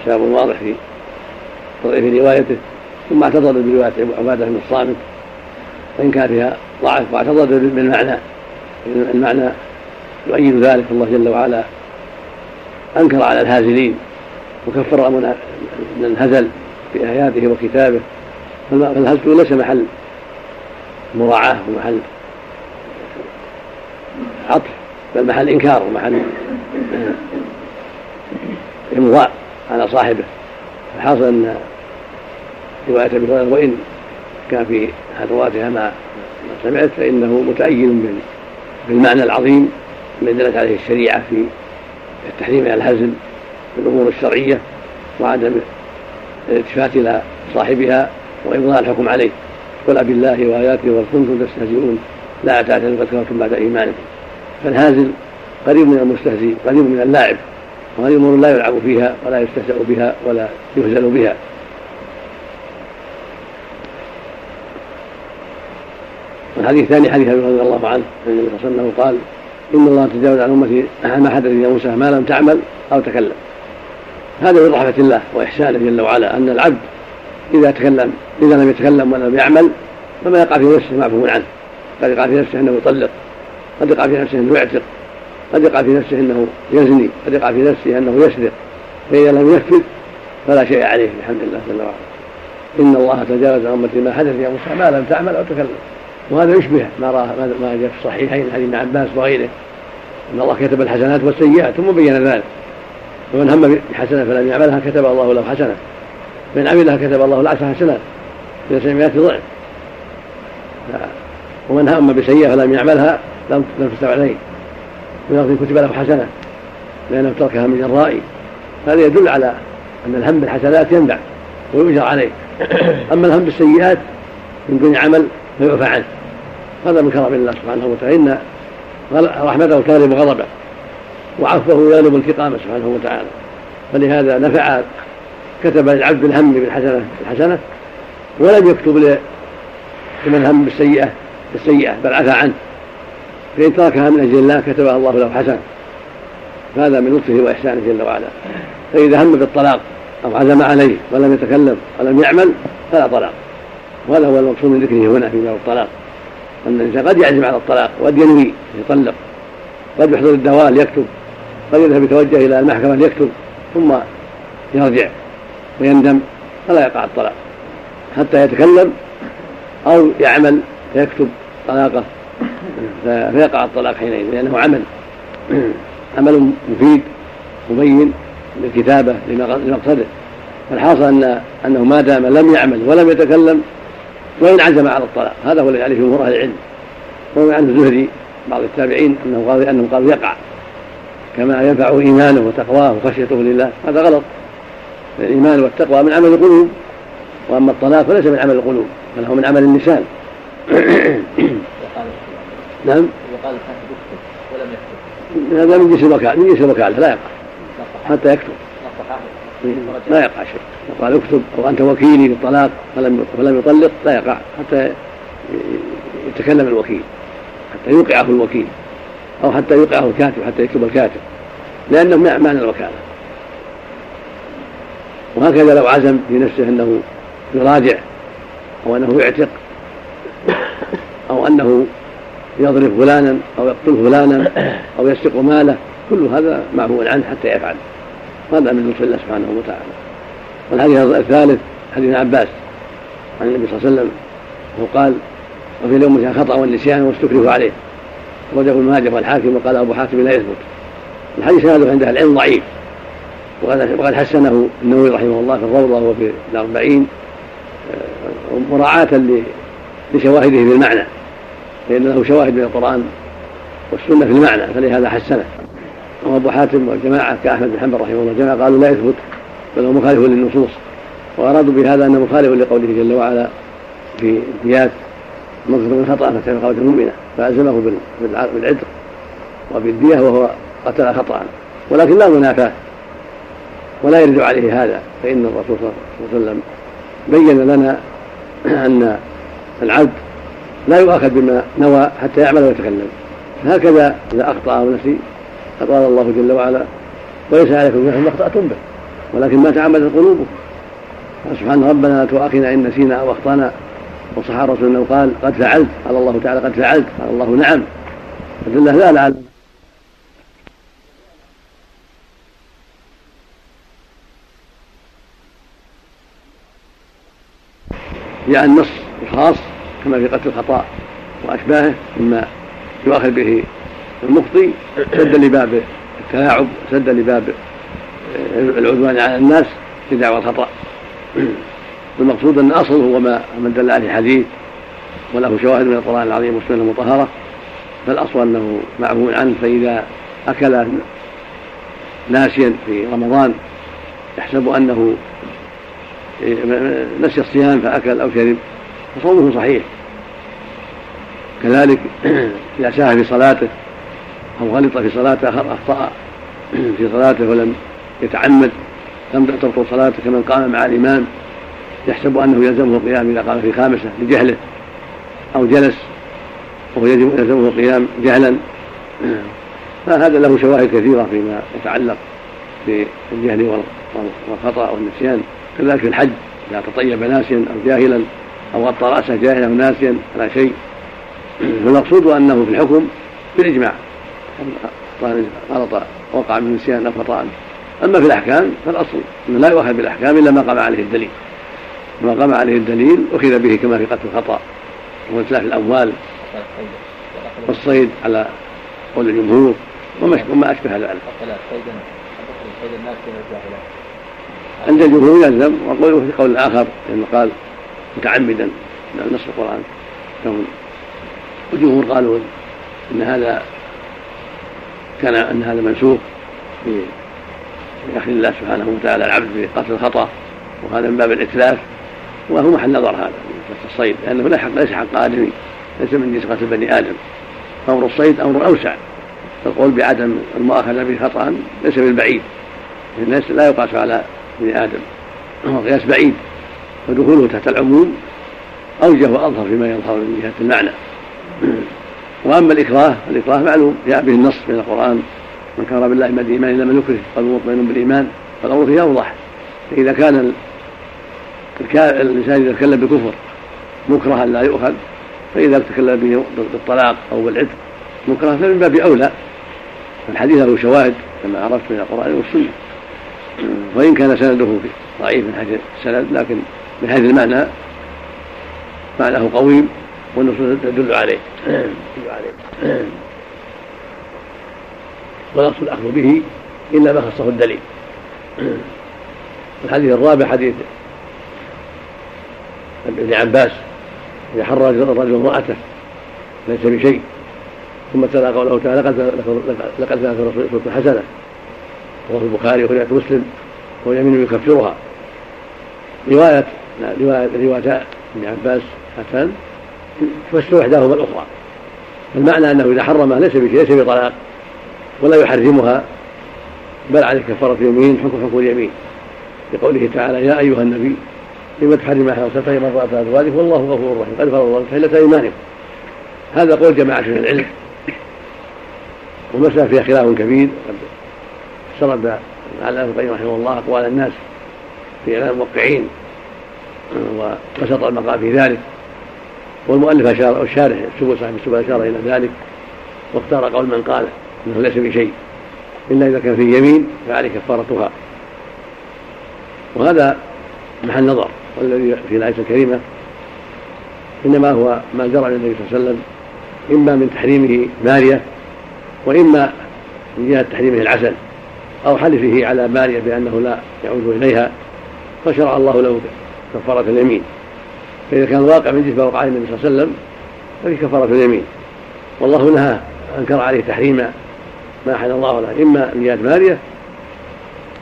سبب واضح في في روايته ثم اعتذر برواية عبادة بن الصامت. وان كان فيها ضعف واعتذر بالمعنى المعنى يؤيد ذلك الله جل وعلا أنكر على الهازلين وكفر من هزل في آياته وكتابه. فالهزل ليس محل مراعاة ومحل عطف بل محل إنكار ومحل إمضاء على صاحبه. الحاصل أن رواية أبي هريرة وإن كان في هدواتها ما سمعت فإنه متأيد بالمعنى العظيم الذي دلت عليه الشريعة في التحريم على الهزل في الأمور الشرعية وعدم الالتفات إلى صاحبها وابطال الحكم عليه قل بالله وآياته وكنتم تستهزئون. لا تعتذروا قد كفرتم بعد إيمانكم. فالهازل قريب من المستهزئ قريب من اللاعب وهذه امور لا يلعب فيها ولا يستهزأ بها ولا يهزل بها. والحديث الثاني حديث أبي رضي الله عنه عن النبي صلى الله عليه وسلم قال إن الله تجاوز عن أمتي ما حدث يا موسى ما لم تعمل أو تكلم. هذا من رحمه الله وإحسانه جل وعلا أن العبد إذا تكلم إذا لم يتكلم ولم يعمل فما يقع في نفسه معفو عنه. قد يقع في نفسه أنه يطلق قد يقع في نفسه أنه يعتق قد يقع في نفسه أنه يزني قد يقع في نفسه أنه يسرق. فإذا لم ينفذ فلا شيء عليه بحمد الله جل وعلا. إن الله تجاوز عن أمتي ما حدث يا موسى ما لم تعمل أو تكلم. وهذا يشبه ما راه ما جاء في الصحيحين حديث ابن عباس وغيره. إن الله كتب الحسنات والسيئات ثم بين ذلك. ومن هم بحسنة فلم يعملها كتب الله له حسنة. فان عملها كتب الله له عشر حسنات إلى سبعمائة ضعف. ومن هم بسيئة فلم يعملها لم لم تستوى عليه. ولكن كتب له حسنة لأنه تركها من جراء. هذا يدل على أن الهم بالحسنات ينبع ويؤجر عليه. أما الهم بالسيئات من دون عمل فيعفى عنه. هذا من كرم الله سبحانه وتعالى. إن رحمته تغلب غضبه وعفوه يغلب انتقامه سبحانه وتعالى. فلهذا نفع كتب للعبد الهم بالحسنة الحسنة ولم يكتب لمن هم بالسيئة بالسيئة بل عفى عنه. فإن تركها من أجل الله كتبها الله له حسنة. هذا من لطفه وإحسانه جل وعلا. فإذا هم بالطلاق أو عزم عليه ولم يتكلم ولم يعمل فلا طلاق. وهذا هو المقصود من ذكره هنا في باب الطلاق. أن الإنسان قد يعزم على الطلاق وقد ينوي يطلق. قد يحضر الدوال يكتب. قد يذهب يتوجه إلى المحكمة ليكتب ثم يرجع. ويندم فلا يقع الطلاق. حتى يتكلم أو يعمل فيكتب طلاقه. فيقع الطلاق حينئذ لأنه عمل. عمل مفيد مبين للكتابة لمقصده. فالحاصل أن أنه ما دام لم يعمل ولم يتكلم وإن عزم على الطلاق. هذا هو الذي عليه جمهور أهل العلم. وروي عنه الزهري بعض التابعين أنه قال أنه قال يقع. كما ينفعه إيمانه وتقواه وخشيته لله. هذا غلط. الإيمان والتقوى من عمل القلوب وأما الطلاق فليس من عمل القلوب بل هو من عمل اللسان. نعم؟ وقال ولم يكتب. هذا من جنس الوكالة من جنس الوكالة لا يقع. حتى يكتب. لا يقع شيء. قال اكتب أو أنت وكيلي للطلاق فلم فلم يطلق لا يقع. حتى يتكلم الوكيل حتى يوقعه الوكيل أو حتى يوقعه الكاتب حتى يكتب الكاتب لأنه معنى الوكالة. وهكذا لو عزم في نفسه أنه يراجع أو أنه يعتق أو أنه يضرب فلانا أو يقتل فلانا أو يسرق ماله. كل هذا معفو عنه حتى يفعل. هذا من لطف الله سبحانه وتعالى. والحديث الثالث حديث عباس عن النبي صلى الله عليه وسلم انه قال وفي اليوم خطأ والنسيان واستكرهوا عليه. ابن ماجه والحاكم وقال أبو حاتم لا يثبت. الحديث هذا عند العلم ضعيف. وقد حسنه النووي رحمه الله في الروضة وفي الأربعين آه، مراعاة لشواهده في المعنى فإن له شواهد من القرآن والسنة في المعنى فلهذا حسنه. وابو حاتم والجماعة كأحمد بن حنبل رحمه الله الجماعة قالوا لا يثبت بل هو مخالف للنصوص. وأرادوا بهذا انه مخالف لقوله جل وعلا في ديات مغفر من خطأ فكان قوله المؤمنة فألزمه بالعتق وبالدية وهو قتل خطأ. ولكن لا منافاة. ولا يرد عليه هذا فإن الرسول صلى الله عليه وسلم بين لنا أن العبد لا يؤاخذ بما نوى حتى يعمل ويتكلم. هكذا إذا أخطأ أو نسي قال الله جل وعلا وليس عليكم جناح ما أخطأتم به ولكن ما تعمدت قلوبكم. سبحان ربنا لا تؤاخذنا إن نسينا أو أخطأنا. وصح الرسول أنه قال قد فعلت. قال الله تعالى قد فعلت. قال الله نعم. فدل لا لعل جاء النص الخاص كما في قتل الخطأ وأشباهه مما يؤاخذ به المخطي سدا لباب التلاعب سدا لباب العدوان على الناس في دعوى الخطأ. والمقصود أن أصله هو ما دل عليه حديث وله شواهد من القرآن العظيم والسنة المطهرة فالأصل أنه معفو عنه فإذا أكل ناسيا في رمضان يحسب أنه نسي الصيام فأكل أو شرب فصومه صحيح. كذلك إذا ساهى في صلاته أو غلط في صلاته أخطأ في صلاته ولم يتعمد لم تبطل صلاته كمن قام مع الإمام يحسب أنه يلزمه القيام إذا قام في خامسة لجهله أو جلس وهو يلزمه القيام جهلا. فهذا له شواهد كثيرة فيما يتعلق بالجهل والخطأ والنسيان. كذلك في الحج إذا تطيب ناسيا أو جاهلا أو غطى رأسه جاهلا أو ناسيا على شيء. فالمقصود أنه في الحكم بالإجماع. غلط وقع من نسيان أو خطأ. أما في الأحكام فالأصل أنه لا يؤخذ بالأحكام إلا ما قام عليه الدليل. ما قام عليه الدليل أخذ به كما في قتل الخطأ. وإتلاف الأموال والصيد على قول الجمهور وما أشبه ذلك. عند الجمهور يلزم وقوله في قول آخر لأنه قال متعمدا نص القرآن والجمهور قالوا إن هذا كان أن هذا منسوخ في أخذ الله سبحانه وتعالى العبد بقتل الخطأ وهذا من باب الإتلاف وهو محل نظر هذا في الصيد لأنه ليس حق آدمي ليس من جنس قتل بني آدم. أمر الصيد أمر أوسع. القول بعدم المؤاخذة به خطأ ليس بالبعيد الناس لا يقاس على ابن آدم. وهو قياس بعيد ودخوله تحت العموم أوجه وأظهر فيما يظهر من جهة المعنى. وأما الإكراه فالإكراه معلوم جاء به النص من القرآن. من كفر بالله من الإيمان إلا من يكره قلبه مطمئن بالإيمان. فالأمر فيه أوضح فإذا كان الإنسان إذا تكلم بكفر مكرها لا يؤخذ. فإذا تكلم به بالطلاق أو بالعتق مكره فمن باب أولى. الحديث له شواهد كما عرفت من القرآن والسنة. وإن كان سنده ضعيف من حيث السند لكن من حيث المعنى معناه قويم والنصوص تدل عليه تدل عليه ولا يصل الأخذ به إلا ما خصه الدليل الحديث الرابع حديث ابن عباس إذا حر الرجل امرأته ليس بشيء ثم تلا قوله تعالى لقد كانت رسول حسنه في البخاري وفي مسلم وهو يمين يكفرها. رواية رواية رواية ابن عباس هاتان تفسر إحداهما الأخرى. المعنى أنه إذا حرمها ليس ليس بطلاق ولا يحرمها بل عليه كفارة يمين حكم حكم اليمين. لقوله تعالى يا أيها النبي لم تحرم ما حرمت من رأت أزواجك والله غفور رحيم. قد فرض الله حلة أيمانكم. هذا قول جماعة من العلم. والمسألة فيها خلاف كبير. سرد على ابن القيم رحمه الله أقوال الناس في إعلام الموقعين وبسط المقام في ذلك. والمؤلف أشار الشارح السبل صاحب السبل أشار إلى ذلك واختار قول من قال أنه ليس بشيء إلا إذا كان في يمين فعليه كفارتها. وهذا محل نظر والذي في الآية الكريمة إنما هو ما جرى للنبي صلى الله عليه وسلم إما من تحريمه مارية وإما من جهة تحريمه العسل. أو حلفه على مارية بأنه لا يعود إليها فشرع الله له كفارة اليمين. فإذا كان واقع من جهة وقع النبي صلى الله عليه وسلم ففي كفارة اليمين. والله نهى أنكر عليه تحريم ما أحل الله له إما من جهة مارية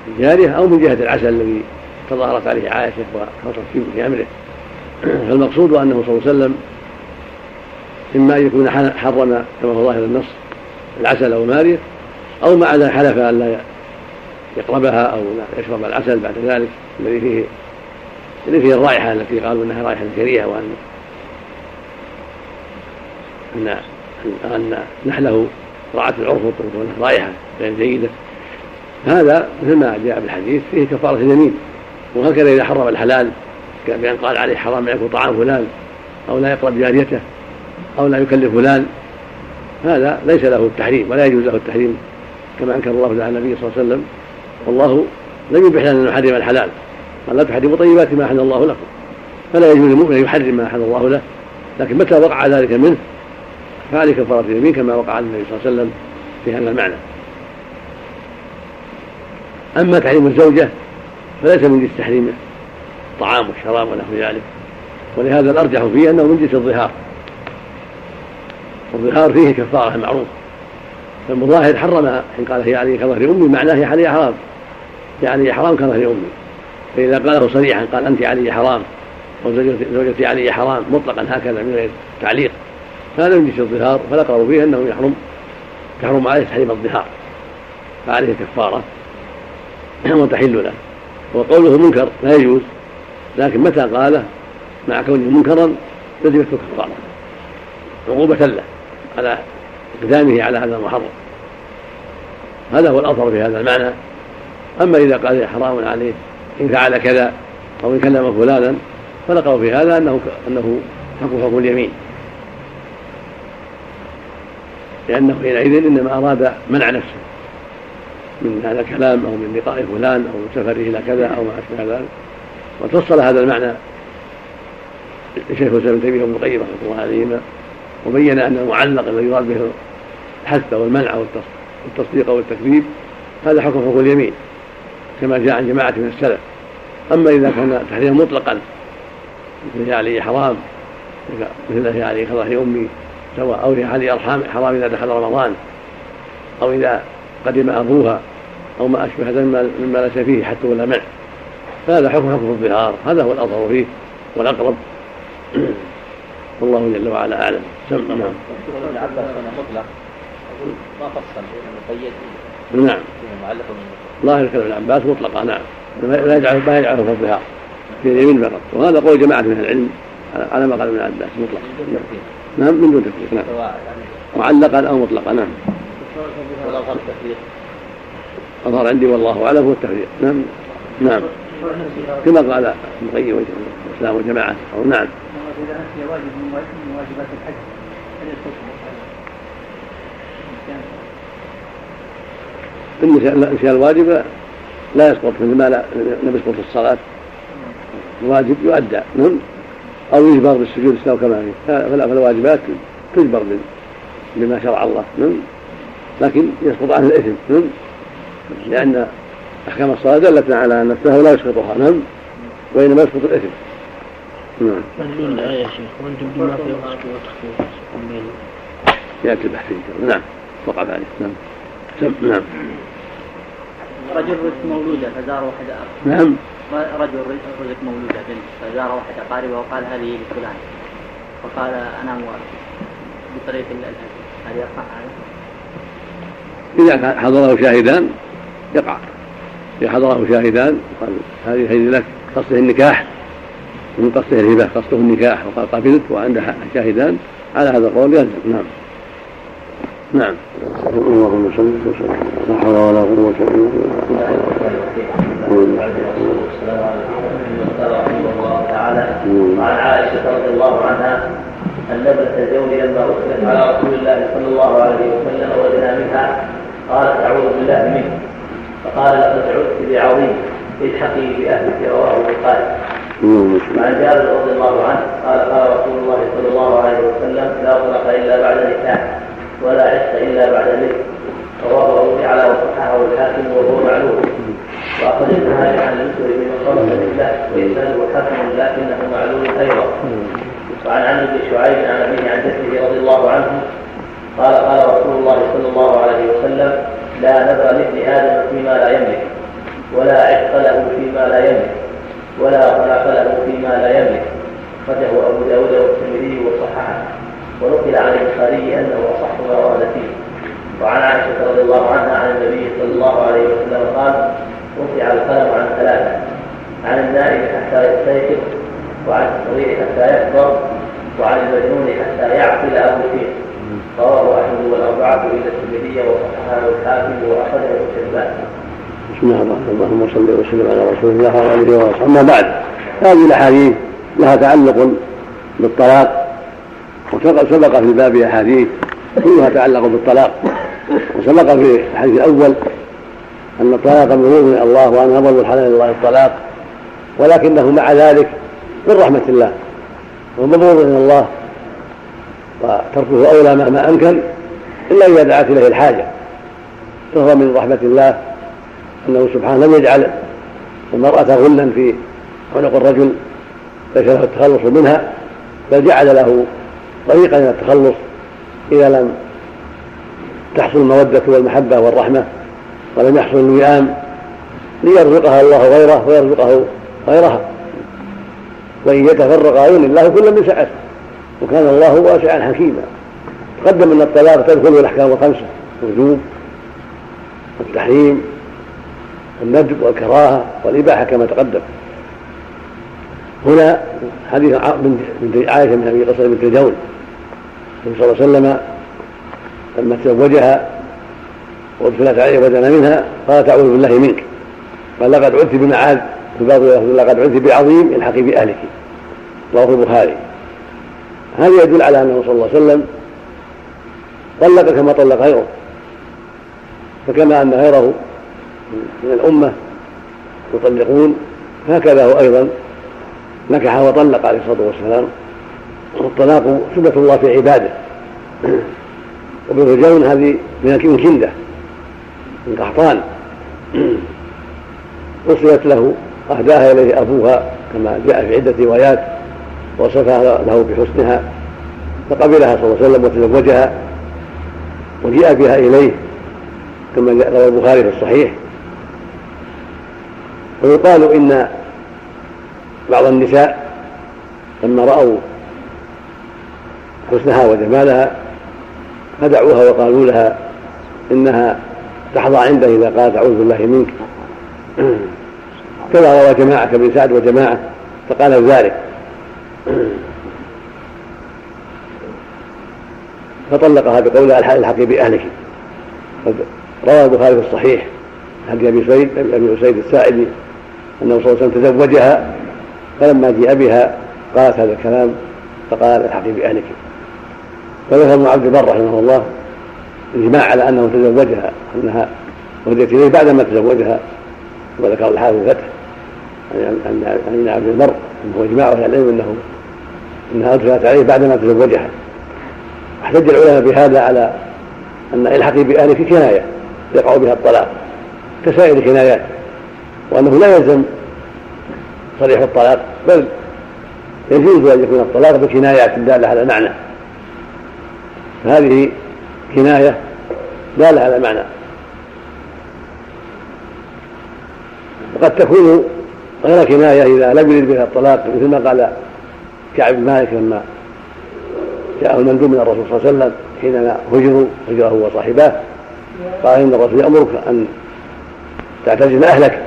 الجارية أو من جهة العسل الذي تظاهرت عليه عائشة وخاصة في أمره. فالمقصود أنه صلى الله عليه وسلم إما أن يكون حرم كما هو ظاهر النص العسل أو مارية أو مع ذلك حلف أن لا يقربها أو يشرب العسل بعد ذلك الذي فيه الذي فيه الرائحة التي قالوا أنها رائحة كريهة وأن أن أن نحله رعت العرف رائحة غير جيدة. هذا مثل ما جاء بالحديث فيه كفارة اليمين. وهكذا إذا حرم الحلال بأن قال عليه حرام يأكل طعام فلان أو لا يقرب جاريته أو لا يكلف فلان. هذا ليس له التحريم ولا يجوز له التحريم كما أنكر الله تعالى النبي صلى الله عليه وسلم. والله لم يبح لنا أن نحرم الحلال قال لا تحرموا طيبات ما أحل الله لكم فلا يجوز للمؤمن أن يحرم ما أحل الله له لكن متى وقع ذلك منه؟ فعليه كفارة اليمين كما وقع النبي صلى الله عليه وسلم في هذا المعنى. أما تحريم الزوجة فليس من جنس تحريم الطعام والشراب ونحو ذلك ولهذا الأرجح فيه أنه من جنس الظهار. الظهار فيه كفارة معروف فالمظاهر حرمها حين قال هي علي كظهر أمي معناه هي حرام. يعني حرام كظهر أمي. فإذا قاله صريحا قال أنت علي حرام أو زوجتي علي حرام مطلقا هكذا من غير تعليق فهذا يجلس الظهار فالاقرب فيه إنه يحرم يحرم عليه تحريم الظهار فعليه كفارة وتحل له. وقوله منكر لا يجوز لكن متى قاله؟ مع كونه منكرا لزمته كفاره عقوبة له على إقدامه على هذا المحرم. هذا هو الأظهر في هذا المعنى. أما إذا قال حرام عليه إن فعل كذا أو إن كلم فلانا فلقوا في هذا أنه أنه حكم حكم اليمين. لأنه حينئذ إنما أراد منع نفسه من هذا الكلام أو من لقاء فلان أو من سفره إلى كذا أو ما أشبه ذلك. وفصل هذا المعنى الشيخ الإسلام تيمية وابن القيم رحمة الله عليهما وبين ان المعلق الذي يراد به الحث والمنع والتصديق والتكذيب هذا حكم حكم اليمين. كما جاء عن جماعة من السلف. أما إذا كان تحريما مطلقا مثل علي حرام مثل علي خضر امي سواء أو علي إرحام حرام إذا دخل رمضان أو إذا قدم أبوها أو ما أشبه ذلك مما ليس فيه حث ولا منع. فهذا حكم حكم الظهار هذا هو الأظهر فيه والأقرب. والله جل وعلا أعلم. سم نعم. ابن عباس مطلق ما فصل مقيد نعم. ظاهر كلام ابن عباس مطلقة نعم. لا يجعل ما يجعله في الظهار في اليمين فقط. وهذا قول جماعة من العلم على ما قال ابن عباس مطلق نعم من دون تفريق نعم. معلقا أو مطلقا نعم. اظهر عندي والله أعلم هو التفريق. نعم. نعم. كما قال ابن القيم الاسلام وجماعه أو نعم. واجب من واجبات الحج هل يسقط النسيان الواجب لا يسقط مثل ما لم يسقط الصلاة. الواجب يؤدى. نعم. أو يجبر بالسجود السهو كما فالواجبات تجبر بما شرع الله. نعم. لكن يسقط عنه الإثم. نعم. لأن أحكام الصلاة دلتنا على أن السهو لا يسقطها. نعم. وإنما يسقط الإثم. نعم. يا شيخ وأنتم بما في وصف وتخفيف يأتي البحث نعم. وقع ذلك. نعم. نعم. رجل رزق مولودة فزار واحد نعم. رجل رزق مولودة بنت فزار واحد أقاربه وقال هذه لفلان. فقال أنا موافق بطريقة هل يقع؟ هذا؟ إذا حضره شاهدان يقع. إذا حضره شاهدان قال هذه هذه لك قصده النكاح. من قصده الهبة قصده النكاح. وقال قبلت وعنده شاهدان على هذا القول يلزم. نعم. نعم. اللهم صل وسلم لا حول ولا قوة إلا بالله. وعن عائشة رضي الله عنها أن ابنة الزوج لما أرسلت على رسول الله صلى الله عليه وسلم وجدنا منها. قالت أعوذ بالله منه فقال لقد عدت بعظيم. الحقي بأهلك. رواه البخاري. وعن جابر رضي الله عنه قال قال رسول الله صلى الله عليه وسلم لا طلق إلا بعد نكاح ولا عشق إلا بعد ذكر رواه أبو يعلى وصححه الحاكم وهو معلوم. واخرج ابن عن المسلم من صرف بالله واسناده حسن لكنه معلوم أيضا. وعن عمرو بن شعيب عن أبيه عن جده رضي الله عنه قال قال رسول الله صلى الله عليه وسلم لا نذر لابن آدم فيما لا يملك ولا عتق له فيما لا يملك ولا خلق له فيما لا يملك. أخرجه أبو داود والترمذي وصححه. ونقل عن البخاري أنه أصح فيه وعن عائشة رضي الله عنها عن النبي صلى الله عليه وسلم قال رفع القلم عن ثلاثة عن النائم حتى يستيقظ وعن الصغير حتى يكبر وعن المجنون حتى يعقل أو يفيق رواه أحمد والأربعة إلا الترمذي وصححه الحاكم وأخرجه ابن بسم الله الرحمن الرحيم. اللهم صل وسلم على رسول الله وعلى آله وصحبه. أما بعد هذه الأحاديث لها تعلق بالطلاق وسبق في الباب أحاديث كلها تعلق بالطلاق. وسبق في الحديث الأول أن الطلاق مغرور من الله وأن ابغض الحلال الله الطلاق ولكنه مع ذلك من رحمة الله ومبغوض من الله وتركه أولى مهما أمكن إلا إذا دعت إليه الحاجة. فهو من رحمة الله أنه سبحانه لم يجعل المرأة غلا في عنق الرجل ليس له التخلص منها بل جعل له طريقا إلى التخلص. إذا لم تحصل المودة والمحبة والرحمة ولم يحصل الوئام ليرزقها الله غيره ويرزقه غيرها. وإن يتفرقا يغني الله كل من سعته وكان الله واسعا حكيما. تقدم أن الطلاق تدخل الأحكام الخمسة الوجوب والتحريم والندب والكراهة والإباحة كما تقدم. هنا حديث بنت عائشة من أبي قصر بنت الجول النبي صلى الله عليه وسلم لما تزوجها وادخلت عليه ودنا منها قالت أعوذ بالله منك. قال لقد عدت بمعاذ. في بعض لقد عدت بعظيم الحقي بأهلك. رواه البخاري. هذا يدل على أنه صلى الله عليه وسلم طلق كما طلق غيره. فكما أن غيره من الأمة يطلقون. هكذا هو أيضا نكح وطلق عليه الصلاة والسلام. والطلاق سنة الله في عباده. وبالرجون هذه من كندة من قحطان وصلت له أهداها إليه أبوها كما جاء في عدة روايات وصفها له بحسنها فقبلها صلى الله عليه وسلم وتزوجها وجيء بها إليه كما روى البخاري في الصحيح. ويقال إن بعض النساء لما رأوا حسنها وجمالها خدعوها وقالوا لها إنها تحظى عنده إذا قالت أعوذ بالله منك. كما روى جماعة كابن سعد وجماعة فقال ذلك. فطلقها بقولها الحقي بأهلك. روى البخاري في الصحيح حديث أبي سعيد أبي سعيد الساعدي أنه صلى الله عليه وسلم تزوجها فلما جيء بها قالت هذا الكلام فقال الحقي بأهلك. فذكر ابن عبد البر رحمه الله الإجماع على أنه تزوجها أنها ردت إليه بعدما تزوجها وذكر الحافظ الفتح عن ابن عبد البر انه إجماع أهل العلم انه إنها ادخلت عليه بعدما تزوجها. احتج العلماء بهذا على أن الحقي باهلك كناية يقع بها الطلاق كسائر الكنايات وأنه لا يلزم صريح الطلاق بل يجوز أن يكون الطلاق بكنايات دالة على معنى. فهذه كناية دالة على معنى. وقد تكون غير كناية إذا لم يرد بها الطلاق مثل ما قال كعب بن مالك لما جاءه المندوب من الرسول صلى الله عليه وسلم حينما هجروا هجره وصاحباه قال إن الرسول يأمرك أن تعتزل أهلك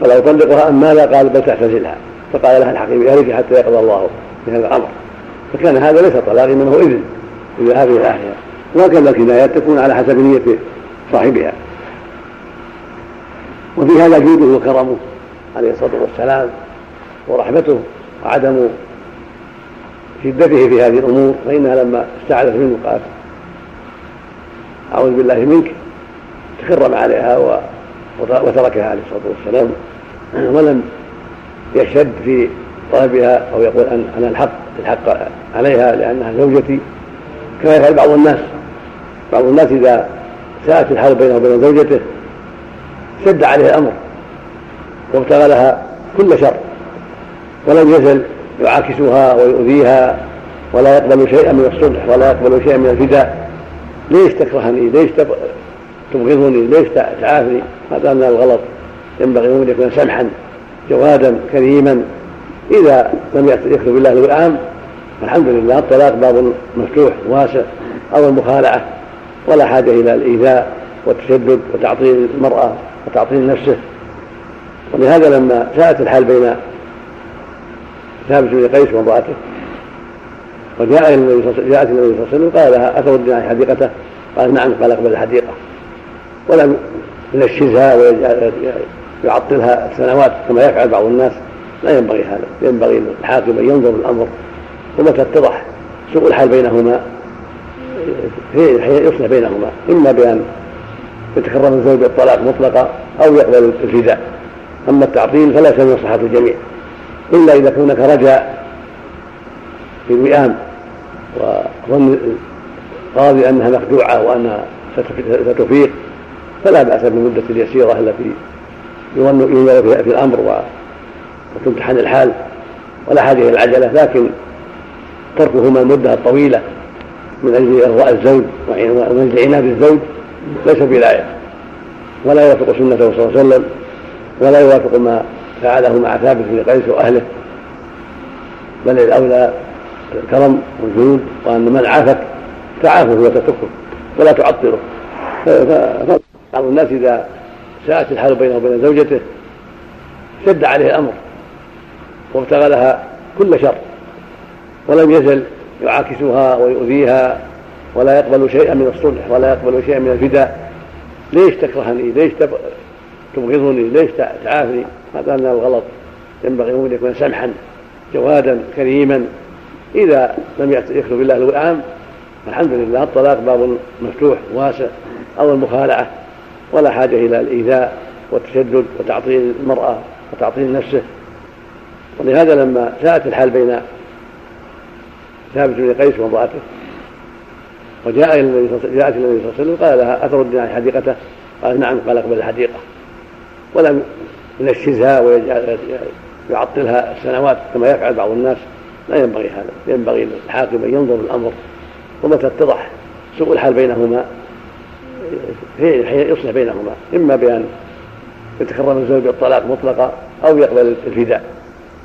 فلا يطلقها أم ماذا؟ قال بل تعتزلها. فقال لها الحقي باهلك حتى يقضى الله بهذا الأمر. فكان هذا ليس طلاق إنما هو اذن لذهاب إلى اهلها وهكذا الكنايات تكون على حسب نية صاحبها. وفي هذا جوده وكرمه عليه الصلاة والسلام ورحمته وعدم شدته في هذه الأمور فإنها لما استعاذت منه قالت أعوذ بالله منك. تكرم عليها وتركها عليه الصلاة والسلام. ولم يشد في طلبها أو يقول أنا الحق الحق عليها لأنها زوجتي. كما يفعل بعض الناس. بعض الناس إذا ساءت الحال بينه وبين زوجته شد عليه الأمر وابتغى لها كل شر ولم يزل يعاكسها ويؤذيها ولا يقبل شيئا من الصلح ولا يقبل شيئا من الفداء. ليش تكرهني؟ ليش تبغضني؟ ليش تعافني؟ هذا من الغلط ينبغي أن يكون سمحا جوادا كريما. إذا لم يكتب بالله الوئام الحمد لله الطلاق باب مفتوح واسع أو المخالعة ولا حاجة إلى الإيذاء والتشدد وتعطيل المرأة وتعطيل نفسه ولهذا لما ساءت الحال بين ثابت بن قيس وامرأته وجاء النبي جاءت النبي صلى الله عليه وسلم قال لها اتودين حديقته؟ قال نعم قال أقبل الحديقة ولم ينشزها ويعطلها سنوات كما يفعل بعض الناس لا ينبغي هذا ينبغي الحاكم أن ينظر الأمر ومتى اتضح سوء الحال بينهما يصلح بينهما إما بأن يتكرم الزوج بالطلاق مطلقا أو يقبل الفداء. أما التعطيل فلا يسمى مصلحة الجميع. إلا إذا كان هناك رجاء في الوئام وظن القاضي أنها مخدوعه وانها ستفيق فلا بأس بالمدة اليسيرة التي يظن في الأمر وتمتحن الحال ولا إلى العجلة. لكن تركهما المده الطويله من أجل إرضاء الزوج ومن أجل عناد الزوج ليس بلايه ولا يوافق سنته صلى الله عليه وسلم ولا يوافق ما فعله مع ثابت بن قيس واهله بل الأولى الكرم والجود وأن من عافك تعافه وتتركه ولا تعطله. بعض الناس إذا ساءت الحال بينه وبين زوجته شد عليه الأمر وابتغى لها كل شر. ولم يزل يعاكسها ويؤذيها ولا يقبل شيئا من الصلح ولا يقبل شيئا من الفداء. ليش تكرهني؟ ليش تبغضني؟ ليش تعافني؟ هذا من الغلط ينبغي أن يكون سمحا جوادا كريما. إذا لم يخلو بالله الوئام فالحمد لله الطلاق باب مفتوح واسع أو المخالعة ولا حاجة إلى الإيذاء والتشدد وتعطيل المرأة وتعطيل نفسه. ولهذا لما ساءت الحال بين ثابت بن قيس وامرأته وجاء إلى النبي جاءت النبي صلى الله عليه وسلم قال لها أتردين عن حديقته؟ قال نعم قال أقبل الحديقة. ولم ينشزها ويعطلها السنوات كما يفعل بعض الناس. لا ينبغي هذا ينبغي الحاكم أن ينظر الأمر ومتى اتضح سوء الحال بينهما يصلح بينهما. إما بأن يتكرم الزوج بالطلاق مطلقا أو يقبل الفداء.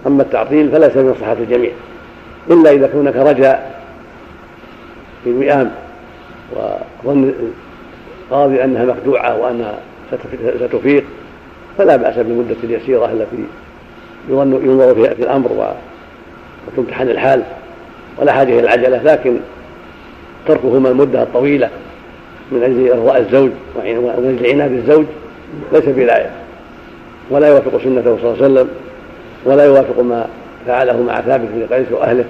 أما التعطيل فليس من مصلحة الجميع. إلا إذا كان هناك رجاء في الوئام وظن قاضي أنها مخدوعة وأنها ستفيق فلا بأس بالمدة اليسيرة التي ينظر فيها في الأمر وتمتحن الحال ولا حاجة إلى العجلة لكن تركهما المدة الطويلة من أجل إرضاء الزوج ومن أجل عناد الزوج ليس بلاية ولا يوافق سنته صلى الله عليه وسلم ولا يوافق ما فعله مع ثابت بن قيس وأهله.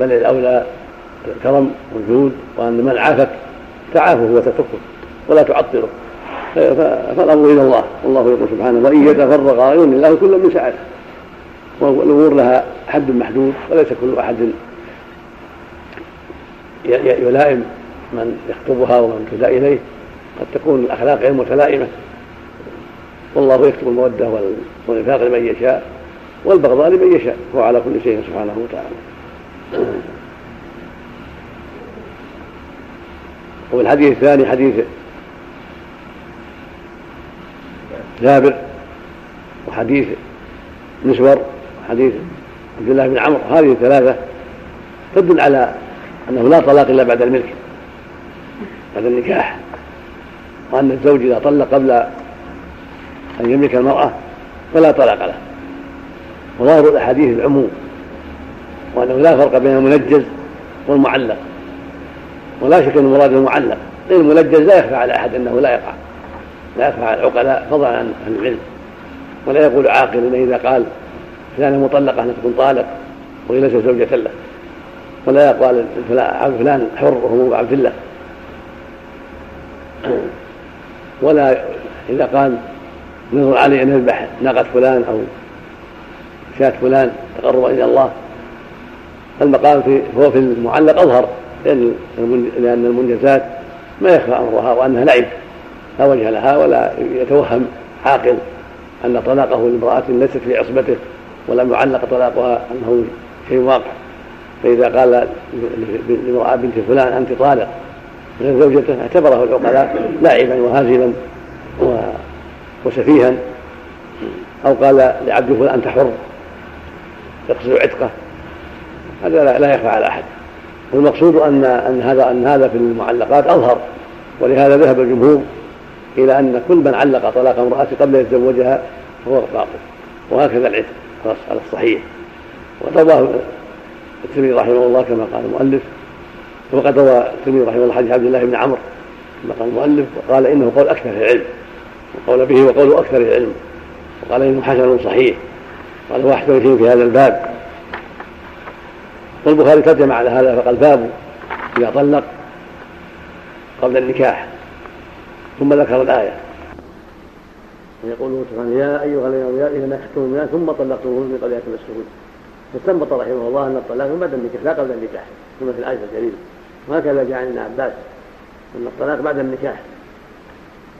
بل الأولى الكرم والجود وأن من عافك تعافه وتتركه ولا تعطله. فالأمر إلى الله والله يقول سبحانه وإن يتفرقا يغني الله كل من سعته. والامور لها حد محدود وليس كل أحد يلائم من يخطبها ومن تدعى إليه. قد تكون الاخلاق غير متلائمة. والله يكتب المودة والإنفاق لمن يشاء. والبغضاء لمن يشاء هو على كل شيء سبحانه وتعالى. وفي الحديث الثاني حديث جابر وحديث مسور وحديث عبد الله بن عمرو. هذه الثلاثة تدل على أنه لا طلاق إلا بعد الملك بعد النكاح وأن الزوج إذا طلق قبل أن يملك المرأة فلا طلاق له. وظاهر الأحاديث العموم وأنه لا فرق بين المنجز والمعلق. ولا شك أن المراد المعلق المنجز لا يخفى على أحد أنه لا يقع. لا يخفى على العقلاء فضلا عن أهل العلم. ولا يقول عاقل انه إذا قال فلان مطلقة ان تكون طالق وهي ليست زوجة له. ولا يقال فلان حر وهو عبد الله. ولا إذا قال نظر علي أن يذبح ناقة فلان أو شاة فلان تقربا إلى الله. المقام في هو في المعلق أظهر لأن لأن المنجزات ما يخفى أمرها وأنها لعب لا وجه لها ولا يتوهم عاقل أن طلاقه لامرأة ليست في عصبته ولم يعلق طلاقها أنه شيء واقع. فإذا قال لامرأة بنت فلان أنت طالق. غير زوجته اعتبره العقلاء لاعبا وهازلا وسفيها. أو قال لعبد فلان أنت حر. يقصد عتقه. هذا لا يخفى على أحد. والمقصود ان أن هذا أن هذا في المعلقات أظهر. ولهذا ذهب الجمهور إلى أن كل من علق طلاق امراته قبل ان يتزوجها فهو باطل وهكذا العتق على الصحيح. ورواه الترمذي رحمه الله كما قال المؤلف. وقد روى الترمذي رحمه الله حديث عبد الله بن عمرو كما قال المؤلف. وقال إنه قول أكثر العلم. وقول به وقول أكثر العلم. وقال إنه حسن صحيح. قال هو احسن شيء في هذا الباب. والبخاري ترجم على هذا فقال باب إذا طلق قبل النكاح ثم ذكر الآية. ويقول سبحانه يا أيها الذين اذا نكحتم المؤمنات ثم طلقتموهن من قبل أن تمسكوهن. فاستنبط رحمه الله أن الطلاق من بعد النكاح لا قبل النكاح. كما في الآية الكريمة. وهكذا جاء عن ابن عباس أن الطلاق بعد النكاح.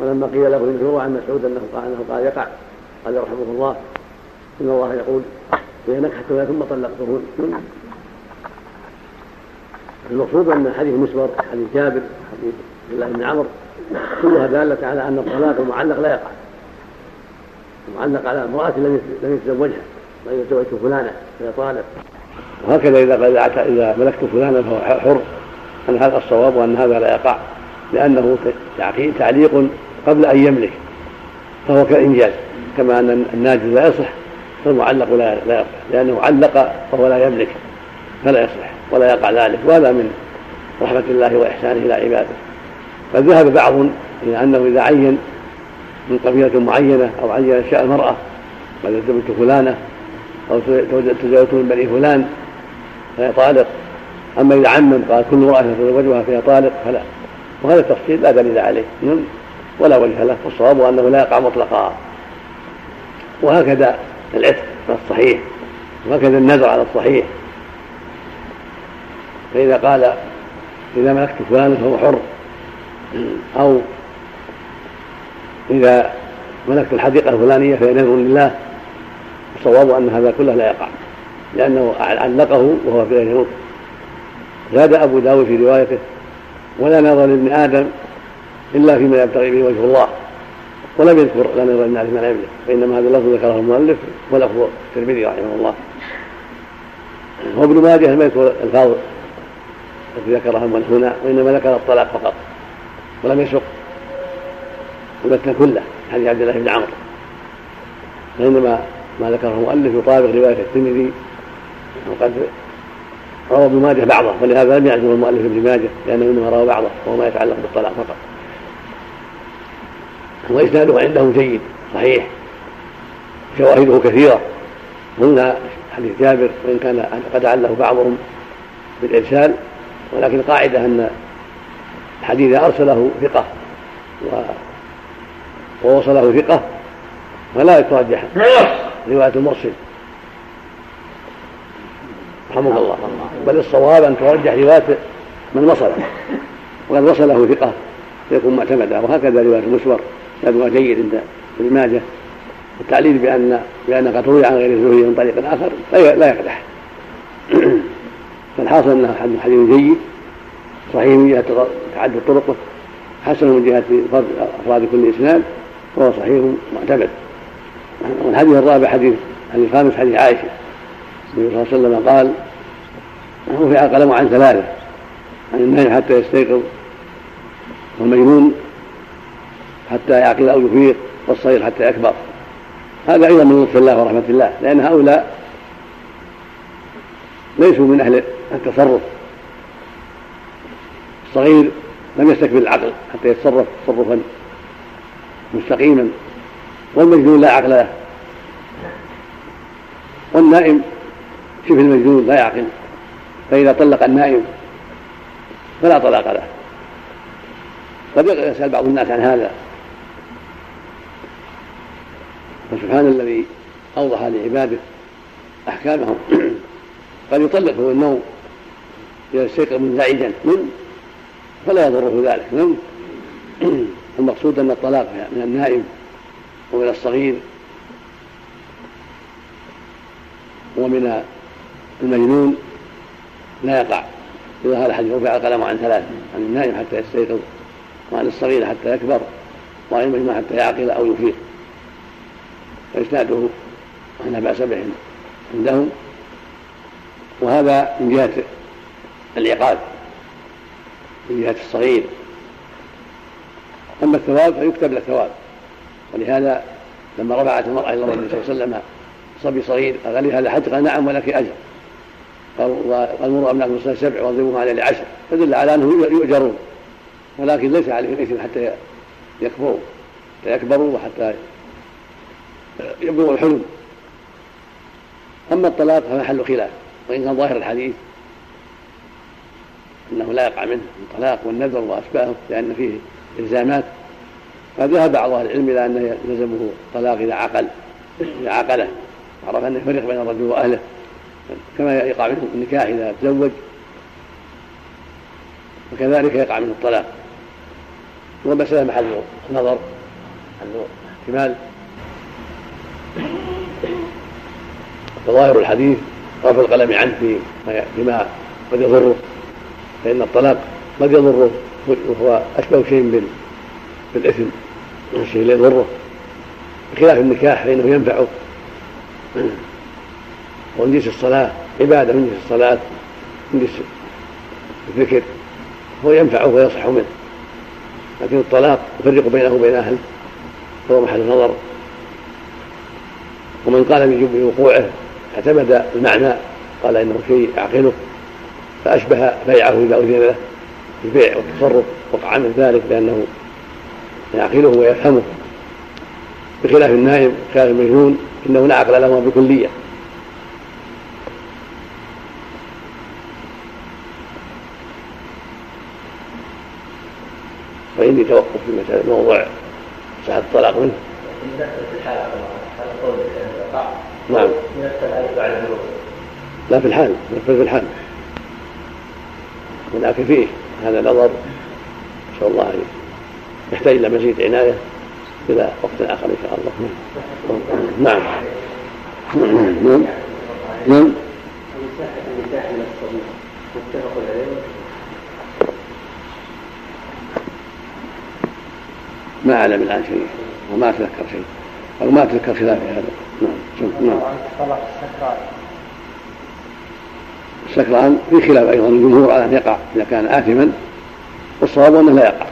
ولما قيل له انه عن مسعود أنه قال أنه قال يقع قال رحمه الله. إن الله يقول إذا نكحتم ثم طلقتهن. المقصود أن حديث مسبر حديث جابر حديث عبد الله بن عمرو كلها دالة على أن الطلاق المعلق لا يقع. معلق على امرأة لم لم يتزوجها لم يتزوج فلانة فهي طالق. وهكذا إذا قال إذا ملكت فلانا فهو حر. أن هذا الصواب وأن هذا لا يقع. لأنه تعليق قبل أن يملك فهو كالانجاز كما أن الناجز لا يصح فالمعلق لا لا يصح. لأنه علق وهو لا يملك فلا يصح ولا يقع ذلك وهذا من رحمة الله وإحسانه إلى عباده. فذهب بعض إلى أنه إذا عين من قبيلة معينة أو عين شاء المرأة قال تزوجت فلانة أو تزوجت من بني فلان فهي طالق. أما إذا عمم قال كل امرأة تزوجها فهي طالق فلا. وهذا التفصيل لا دليل عليه ولا وجه له والصواب أنه لا يقع مطلقا. وهكذا العتق على الصحيح. وهكذا النذر على الصحيح. فإذا قال إذا ملكت فلانا فهو حر. أو إذا ملكت الحديقة الفلانية فهي نذر لله الصواب أن هذا كله لا يقع لأنه علقه وهو في غير ملك. زاد أبو داود في روايته ولا نظر لابن آدم إلا فيما يبتغي به وجه الله. ولم يذكر لا نظر لابن آدم ما يملك فإنما هذا اللفظ ذكره المؤلف ولفظ الترمذي رحمه الله. وابن ماجه لم يذكر الفاظ التي ذكرها من هنا وإنما ذكر الطلاق فقط ولم يسق المتن كله حديث عبد الله بن عمرو. فإنما ما ذكره المؤلف يطابق رواية الترمذي وقد روى ابن ماجه بعضه ولهذا لم يعزم المؤلف ابن ماجه لأنه إنما روى بعضه وهو ما يتعلق بالطلاق فقط. وإسناده عندهم جيد صحيح. شواهده كثيرة. قلنا حديث جابر وإن كان قد عله بعضهم بالإرسال ولكن القاعدة أن الحديث أرسله ثقة ووصله ثقة فلا يترجح رواية المرسل. رحمه الله. بل الصواب أن ترجح رواية من وصله. وقد وصله ثقة فيكون معتمدا. وهكذا رواية المسور. هذا جيد عند ابن ماجه. التعليل بأن بأن قد روي عن غير الزهري من طريق آخر لا يقدح فالحاصل أنه حديث جيد صحيح من جهة تعدد طرقه حسن من جهة فرد أفراد كل إسناد وهو صحيح معتمد. والحديث الرابع حديث الحديث الخامس حديث عائشة. النبي صلى الله عليه وسلم قال رفع القلم عن ثلاثة عن النهي حتى يستيقظ. والمجنون حتى يعقل أو يفيق والصغير حتى يكبر. هذا أيضا من لطف الله ورحمة الله لأن هؤلاء ليسوا من أهل التصرف. الصغير لم يستكمل العقل حتى يتصرف تصرفا مستقيما والمجنون لا عقل له. والنائم شبه المجنون لا يعقل فإذا طلق النائم فلا طلاق له. قد يسأل بعض الناس عن هذا. فسبحان الذي أوضح لعباده أحكامهم. قد يطلق هو النوم إذا استيقظ منزعجا من؟ فلا يضره ذلك. نعم المقصود أن الطلاق من النائم ومن الصغير ومن المجنون لا يقع. إذا هذا الحديث رفع القلم عن ثلاث عن النائم حتى يستيقظ وعن الصغير حتى يكبر وعن المجنون حتى يعقل أو يفيق. فإسناده لا بأس به عندهم وهذا من جهة العقاب من جهة الصغير. أما الثواب فيكتب له ثواب ولهذا لما رفعت المرأة إلى الرسول صلى الله عليه وسلم صبي صغير قال لي هذا حج قال نعم ولك أجر. قال مروا أبناءكم الصلاة سبع واضربوهم عليه لعشر فدل على أنه يؤجرون. ولكن ليس عليهم إثم حتى يكبروا يكبروا وحتى يبلغوا الحلم. أما الطلاق فمحل خلاف وإن كان ظاهر الحديث أنه لا يقع منه الطلاق والنذر وأشباهه لأن فيه إلزامات فذهب بعض أهل العلم إلى أنه يلزمه الطلاق إذا عقل إذا عقله. عرف أنه يفرق بين الرجل وأهله. كما يقع منه النكاح إذا تزوج وكذلك يقع منه الطلاق. والمسألة محل نظر محل احتمال. فظاهر الحديث رفع القلم عنه فيما قد يضره. فإن الطلاق قد يضره وهو أشبه شيء بالإثم الشيء اللي يضره. بخلاف النكاح فإنه ينفعه ومن جنس الصلاة عبادة من جنس الصلاة من جنس الذكر هو ينفعه ويصح منه. لكن الطلاق يفرق بينه وبين أهله فهو محل نظر. ومن قال بوقوعه اعتمد المعنى قال إنه شيء يعقله فأشبه بيعه إذا أذن له البيع والتصرف وقع من ذلك لأنه يعقله ويفهمه. بخلاف النائم خلاف المجنون إنه لا عقل له بكلية. فإني توقف في موضوع صحة الطلاق منه نعم لا في الحال ينفذ في الحال. ولكن فيه هذا نظر نسأل الله يحتاج إلى مزيد عناية إلى وقت آخر إن شاء الله. نعم. نعم. نعم. ما أعلم الآن شيء وما أتذكر شيء أو ما أتذكر خلاف هذا. نعم. نعم. السكران في خلاف أيضا الجمهور على أن يقع إذا كان آثما. والصواب أنه لا يقع.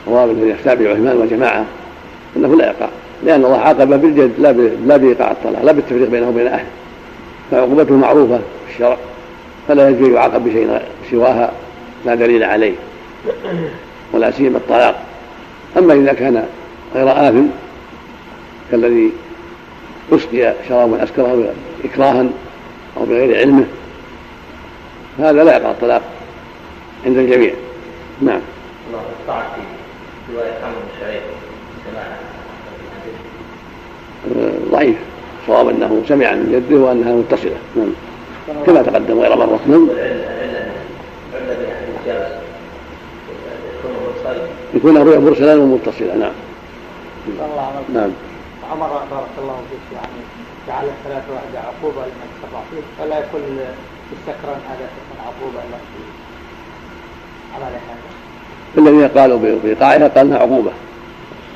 الصواب الذي يتابع عثمان وجماعة أنه لا يقع. لأن الله عاقب بالجد لا لا بإيقاع الطلاق لا بالتفريق بينه وبين أهله. فعقوبته معروفة في الشرع فلا يجوز يعاقب بشيء سواها لا دليل عليه ولا سيما الطلاق. أما إذا كان غير آثم كالذي أسقي شرابا أسكره إكراها أو بغير علمه. هذا لا يقع الطلاق عند الجميع. نعم. الله في رواية عمرو بن ضعيف. صواب أنه سمع من جده وأنها متصلة. نعم. كما تقدم غير مرة. نعم. يكون الرؤيا مرسلا ومتصلا نعم. نعم. عمر بارك الله فيك يعني جعل الثلاث واحدة عقوبة لمن استطاع فيه فلا يكون السكران هذا تكون عقوبة له في عمل هذا. الذين قالوا بإيقاعها قال إنها عقوبة.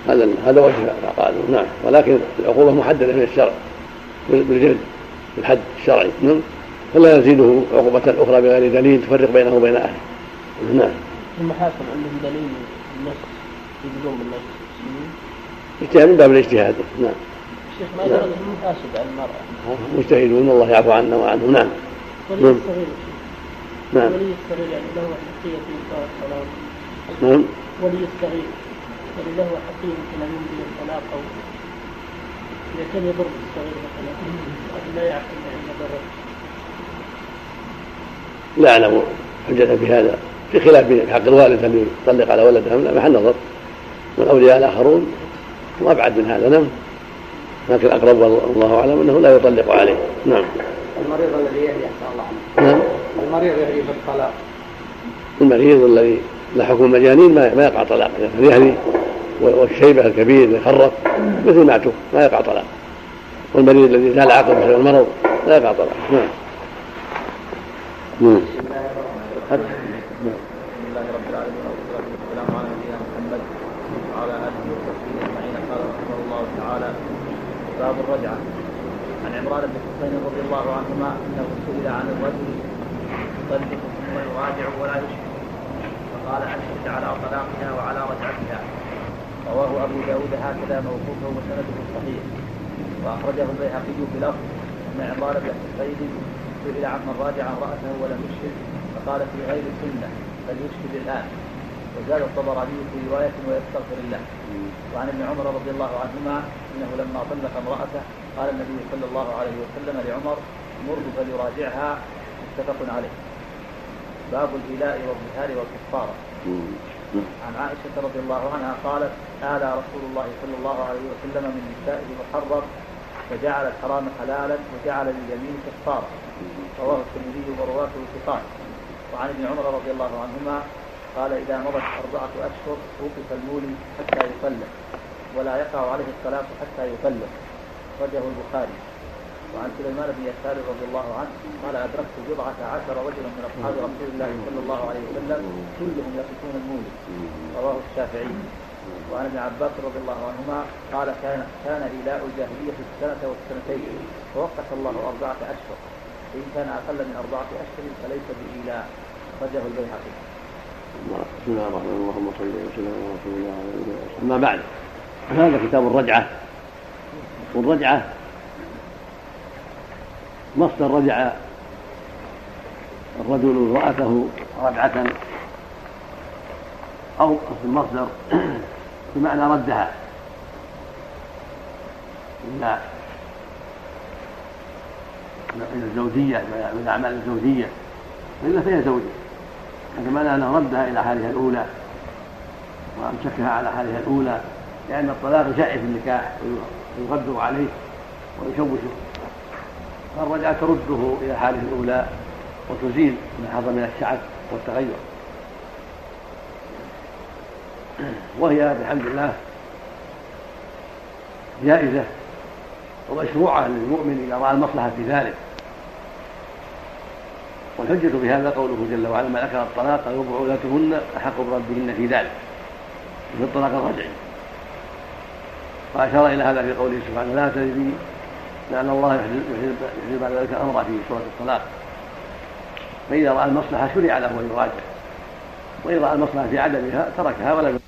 هذا هذا وجه قالوا نعم. ولكن العقوبة محددة في الشرع بالجلد بالحد الشرعي. نعم. فلا يزيده عقوبة أخرى بغير دليل تفرق بينه وبين أهله. نعم. المحاكم عندهم دليل النص يقولون بالنص. اجتهاد من باب الاجتهاد. نعم. شيخ ما يدرك المحاسب على المرأة. مجتهدون الله يعفو عنا وعنهم نعم. ولي الصغير نعم. ولي الصغير يعني له حقية في الصلاة نعم. ولي الصغير يعني له حقية مثل أن يمضي الطلاق أو إذا كان يضر الصغير مثلا لا يعقل عند ضرر لا أعلم حجة في هذا في خلاف حق الوالد هل يطلق على ولده أم لا محل نظر. والأولياء الآخرون وأبعد من هذا نعم. لكن الأقرب والله أعلم أنه لا يطلق عليه. نعم. المريض الذي يهدي أحسن الله. عنه نعم. المريض يهدي بالطلاق. المريض الذي لا حكم المجانين ما يقع طلاق. كان يهدي والشيبة الكبير يخرف مثل ما ما يقع طلاق. والمريض الذي زال عقله بسبب المرض لا يقع طلاق. نعم. نعم. باب الرجعة. عن عمران بن حسين رضي الله عنهما أنه سئل عن الرجل يطلق ثم يراجع ولا يشرك. فقال أشهد على طلاقها وعلى رجعتها. رواه أبو داود هكذا موقوفا وسنده صحيح. وأخرجه البيهقي في لفظ أن عمران بن حسين سئل عمن راجع امرأته ولم يشهد فقال في غير السنة بل الان وزاد الطبراني في رواية ويستغفر الله. وعن ابن عمر رضي الله عنهما إنه لما طلق امرأته قال النبي صلى الله عليه وسلم لعمر مره فليراجعها. متفق عليه. باب الإيلاء والظهار والكفارة. عن عائشة رضي الله عنها قالت آلى رسول الله صلى الله عليه وسلم من نسائه محرم فجعل الحرام حلالا وجعل لليمين كفارة. رواه الترمذي ورواته ثقات وعن ابن عمر رضي الله عنهما قال إذا مضت أربعة أشهر وقف المولي حتى يطلق ولا يقع عليه الطلاق حتى يطلق أخرجه البخاري. وعن سليمان بن يسار رضي الله عنه قال أدركت بضعة عشر رجلا من أصحاب رسول الله صلى الله عليه وسلم كلهم يصفون المولد رواه الشافعي. وعن ابن عباس رضي الله عنهما قال كان كان إيلاء الجاهلية السنة والسنتين فوقت الله أربعة أشهر. فإن كان أقل من أربعة أشهر فليس بإيلاء. أخرجه البيهقي. بسم الله الرحمن الرحيم اللهم صل وسلم على رسول الله وسلم أما بعد. هذا كتاب الرجعة. والرجعة مصدر رجع الرجل امرأته رجعة أو في المصدر بمعنى ردها. إلى الزوجية من الأعمال الزوجية. وإلا فهي زوجة. هذا معنى أنه ردها إلى حالها الأولى وأمسكها على حالها الأولى لأن الطلاق شائع في النكاح ويغدر عليه ويشوشه فالرجعة ترده إلى حاله الأولى وتزيل ما حصل من الشعث والتغير. وهي بحمد الله جائزة ومشروعة للمؤمن إذا رأى المصلحة في ذلك. والحجة في هذا قوله جل وعلا ما ذكر الطلاق وبعولتهن أحق بردهن في ذلك. في الطلاق الرجعي وأشار إلى هذا في قوله سبحانه لا تدري لأن الله يحدث بعد ذلك أمر في سورة الطلاق. فإذا رأى المصلحة شرع له أن يراجع وإن رأى المصلحة في عدمها تركها ولم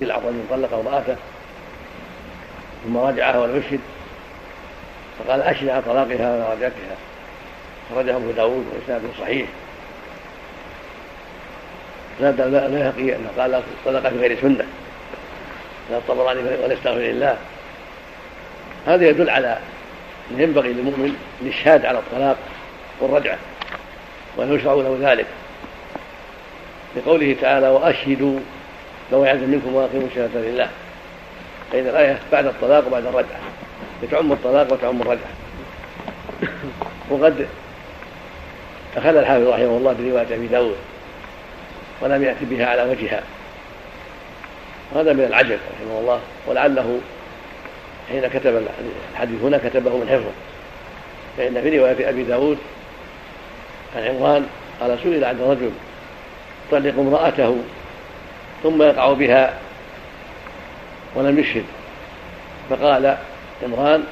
يلعب رجل طلق امرأته ثم رجعها ولم يشهد فقال أشهد على طلاقها ورجعتها خرجه أبو داود وإسناد صحيح. زاد البيهقي أنه قال طلق في غير سنة. لا الطبراني وليستغفر لله. هذا يدل على أن ينبغي للمؤمن الإشهاد على الطلاق والرجعة وأنه يشرع له ذلك. لقوله تعالى وأشهدوا لو يعلم منكم وأقيموا الشهادة لله فإن الآية بعد الطلاق وبعد الرجعة تعم الطلاق وتعم الرجعة وقد أخذ الحافظ رحمه الله برواية أبي داود ولم يأتي بها على وجهها. هذا من العجب رحمه الله. ولعله حين كتب الحديث هنا كتبه من حفظه. فإن في رواية أبي داود عن عمران قال سئل عن رجل يطلق امرأته ثم يقع بها ولم يشهد. فقال عمران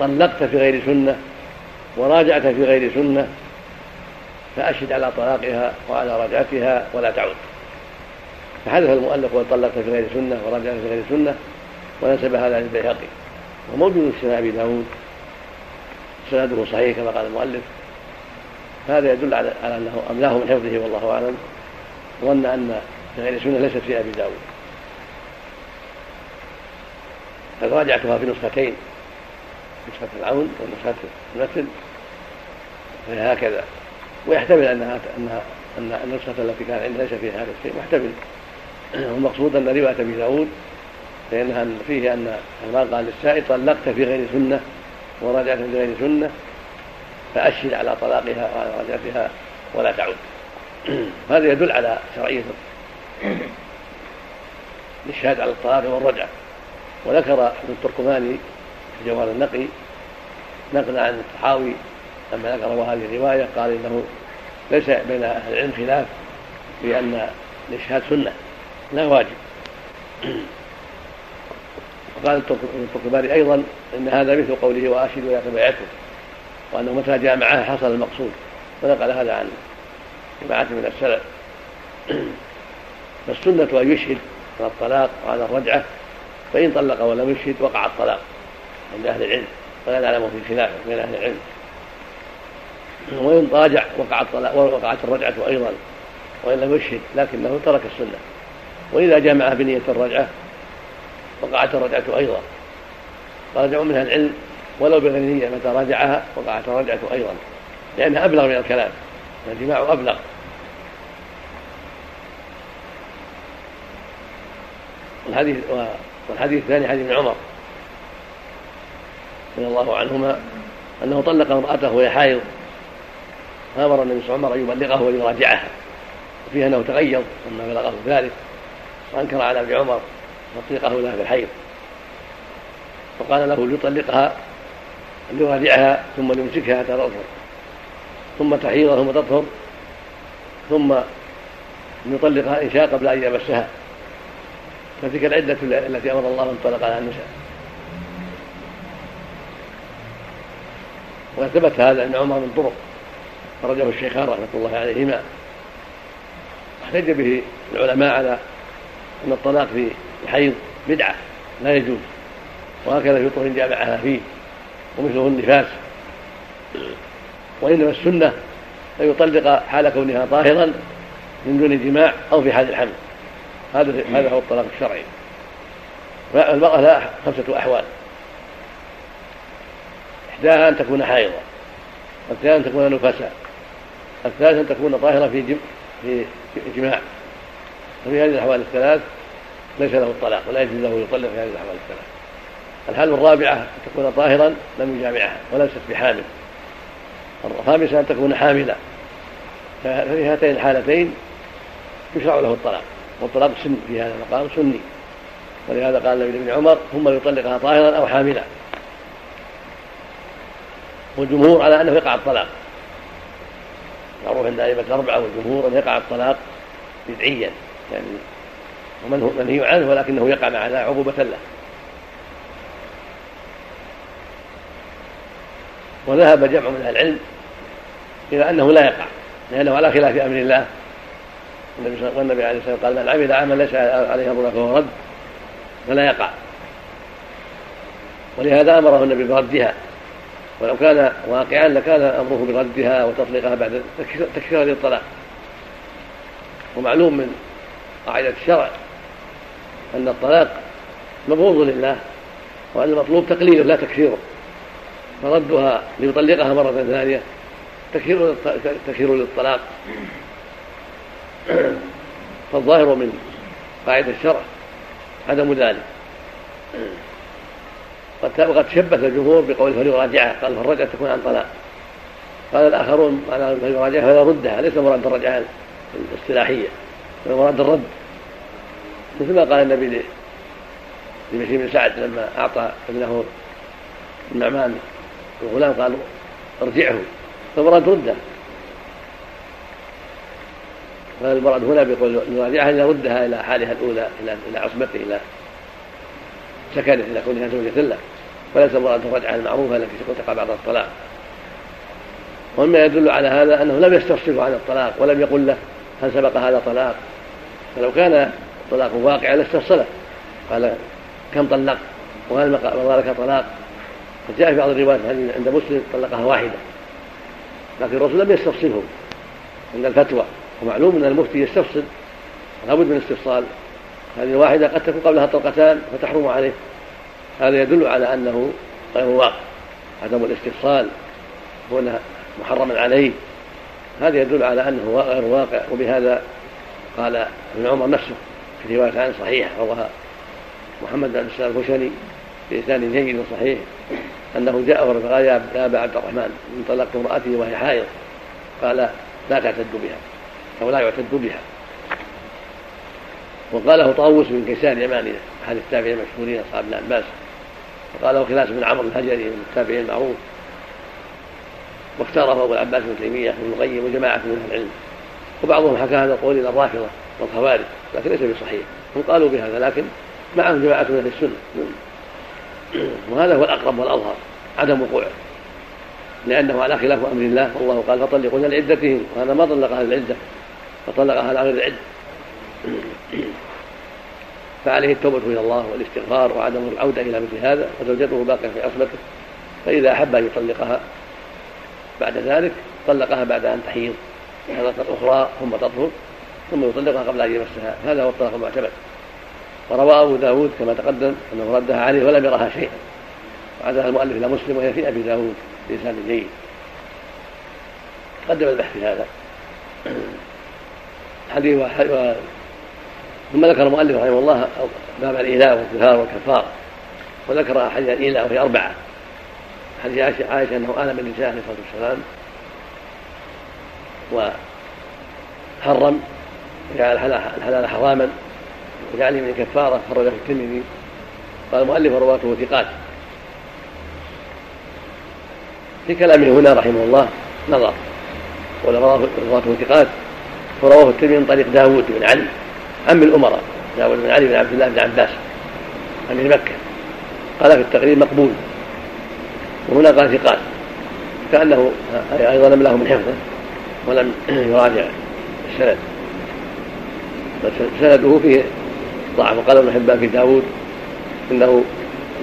طلقت في غير سنة وراجعت في غير سنة فأشهد على طلاقها وعلى رجعتها ولا تعود. فحدث المؤلف وقد طلقت في غير سنة وراجعت في غير سنة ونسب هذا للبيهقي. وموجود في سنة أبي داود. سنده صحيح كما قال المؤلف. هذا يدل على أنه أملاه من حفظه والله أعلم. ظن أن غير سنة ليست في أبي داود. قد راجعتها في نسختين نسخة العون ونسخة المثل فهي هكذا ويحتمل أنها أنها أن النسخة التي كان عندها ليس فيها هذا الشيء محتمل والمقصود أن رواية أبي داود فانها فيه أن عمران قال للسائل طلقت في غير سنة ورجعت في غير سنة فأشهد على طلاقها وعلى رجعتها ولا تعود. هذا يدل على شرعية الاشهاد على الطلاق والرجعه وذكر ابن التركماني في جوال النقي نقل عن الطحاوي لما ذكر هذه الرواية قال إنه ليس بين أهل العلم خلاف في أن الإشهاد سنة لا واجب. وقال الطرقباني أيضا إن هذا مثل قوله وأشهد ولا تبعته وأنه متى جاء معه حصل المقصود. ونقل هذا عن جماعة من السلف. فالسنة أن يشهد على الطلاق وعلى الرجعه فإن طلق ولم يشهد وقع الطلاق عند أهل العلم ولا نعلم في خلاف بين أهل العلم. وإن راجع وقع الطلاق وقعت الرجعة أيضا وإن لم يشهد لكنه ترك السنة. وإذا جمع بنية الرجعة وقعت الرجعة أيضا. فرجعوا منها العلم ولو بغير نية متى راجعها وقعت الرجعة أيضا لأنها أبلغ من الكلام. الجماع أبلغ. والحديث والحديث الثاني حديث ابن عمر رضي الله عنهما أنه طلق امرأته وهي حائض. فأمر النبي صلى الله عليه وسلم أن يبلغه ويراجعها وفيها أنه تغيظ لما بلغه ذلك وأنكر على ابن عمر تطليقه لها في الحيض. فقال له ليطلقها ليراجعها ثم ليمسكها حتى تطهر. ثم تحيض ثم تطهر ثم يطلقها إن شاء قبل أن يمسها. فتلك العدة التي أمر الله أن تطلق على النساء. وقد ثبت هذا عن عمر من طرق خرجه الشيخان رحمة الله عليهما احتج به العلماء على أن الطلاق في الحيض بدعة لا يجوز وهكذا في طهر جامعها فيه ومثله النفاس. وإنما السنة أن يطلق حال كونها طاهرا من دون جماع أو في حال الحمل. هذا هذا هو الطلاق الشرعي. المرأة لها خمسة أحوال. إحداها أن تكون حائضة والثانية أن تكون نفساء الثالث أن تكون طاهرة في في جماع. وفي هذه الأحوال الثلاث ليس له الطلاق ولا يجوز له يطلق في هذه الأحوال الثلاث. الحال الرابعة أن تكون طاهرا لم يجامعها وليست بحامل الخامسة أن تكون حاملة. ففي هاتين الحالتين يشرع له الطلاق. والطلاق سن في هذا المقام سني. ولهذا قال النبي بن عمر ثم يطلقها طاهرا أو حاملا. والجمهور على أنه يقع الطلاق. معروف عند أئمة الأربعة والجمهور أن يقع الطلاق بدعيا. يعني ومنهي عنه ولكنه يقع مع ذلك عقوبة له. وذهب جمع من أهل العلم إلى أنه لا يقع لأنه على خلاف أمر الله. والنبي عليه الصلاة والسلام قال من عمل عملا ليس عليه امرنا فهو رد فلا يقع. ولهذا أمره النبي بردها. ولو كان واقعا لكان أمره بردها وتطليقها بعد تكفيرا للطلاق ومعلوم من قاعدة الشرع أن الطلاق مبغوض لله وأن المطلوب تقليله لا تكفيره فردها ليطلقها مرة ثانية تكثير تكثير للطلاق. فالظاهر من قاعدة الشرع. عدم ذلك. وقد شبث الجمهور بقوله فليراجعها قال فالرجعة تكون عن طلاق. قال الآخرون على فليراجعها فلا ردها ليس مراد الرجعة الاصطلاحية مراد الرد. مثل ما قال النبي لبشير بن سعد لما أعطى ابنه النعمان الغلام قال ارجعه. فالمراد رده. فالمراد هنا بيقول نراجعها إلى ردها إلى حالها الأولى إلى إلى عصمته إلى سكنه إلى كونها زوجة له وليس المراد الرجعه المعروفه التي تقع بعد الطلاق. ومما يدل على هذا أنه لم يستفصله عن الطلاق ولم يقل له هل سبق هذا طلاق. فلو كان الطلاق واقعا لاستفصله قال كم طلقت؟ وهل مضى لك طلاق؟ جاء في بعض الروايات عند مسلم طلقها واحدة. لكن الرسول لم يستفصله عند الفتوى. ومعلوم أن المفتي يستفصل لابد من استفصال. هذه الواحده قد تكون قبلها طلقتان فتحرم عليه. هذا يدل على أنه غير واقع. عدم الاستفصال كونه محرما عليه. هذا يدل على أنه غير واقع وبهذا قال ابن عمر نفسه في رواية عن صحيحة رواها محمد بن السلام الخشني بإسناد جيد وصحيح أنه جاء فقال يا أبا عبد الرحمن إن طلقت امرأتي وهي حائض. قال لا تعتد بها. أو لا يعتد بها. وقاله طاووس من كيسان يمانية أحد التابعين المشهورين أصحاب ابن عباس. وقاله خلاص بن عمرو الهجري من التابعين المعروف. واختاره أبو العباس بن تيمية بن القيم وجماعة من أهل العلم. وبعضهم حكى هذا القول إلى الرافضة والخوارج لكن ليس بصحيح. هم قالوا بهذا لكن معهم جماعة من أهل السنة. وهذا هو الأقرب والأظهر عدم وقوعه. لأنه على خلاف أمر الله والله قال فطلقوهن لعدتهم. وهذا ما طلقها للعدة فطلقها على غير العدة فعليه التوبة إلى الله والاستغفار وعدم العودة إلى مثل هذا وزوجته باقية في عصمته فإذا أحب أن يطلقها بعد ذلك طلقها بعد أن تحيض. مرة أخرى ثم تطهر ثم يطلقها قبل أن يمسها. هذا هو الطلاق المعتمد. وروى أبو داود كما تقدم أنه ردها عليه ولم يرها شيئا. وعدها المؤلف إلى مسلم وهي في أبي داود بلسان جيد. قدم البحث في هذا. حديث. ثم ذكر المؤلف رحمه الله باب الإيلاء والظهار والكفار. وذكر أحاديث الإيلاء وهي أربعة. حديث عائشة أنه آلم النساء عليه الصلاة والسلام. وحرم جعل الحلال حراما. وجعل من كفارة خرجه الترمذي. قال المؤلف رواته ثقات. في كلامه هنا رحمه الله نظر. رواته ثقات. ورواه الترمذي من طريق داوود بن علي عم الأمراء داوود بن علي بن عبد الله بن عباس أمير مكة. قال في التقريب مقبول. وهنا قال ثقات. كأنه أيضا لم له من حفظه ولم يراجع السند. سنده فيه ضعف. وقال ابن حبان في داود إنه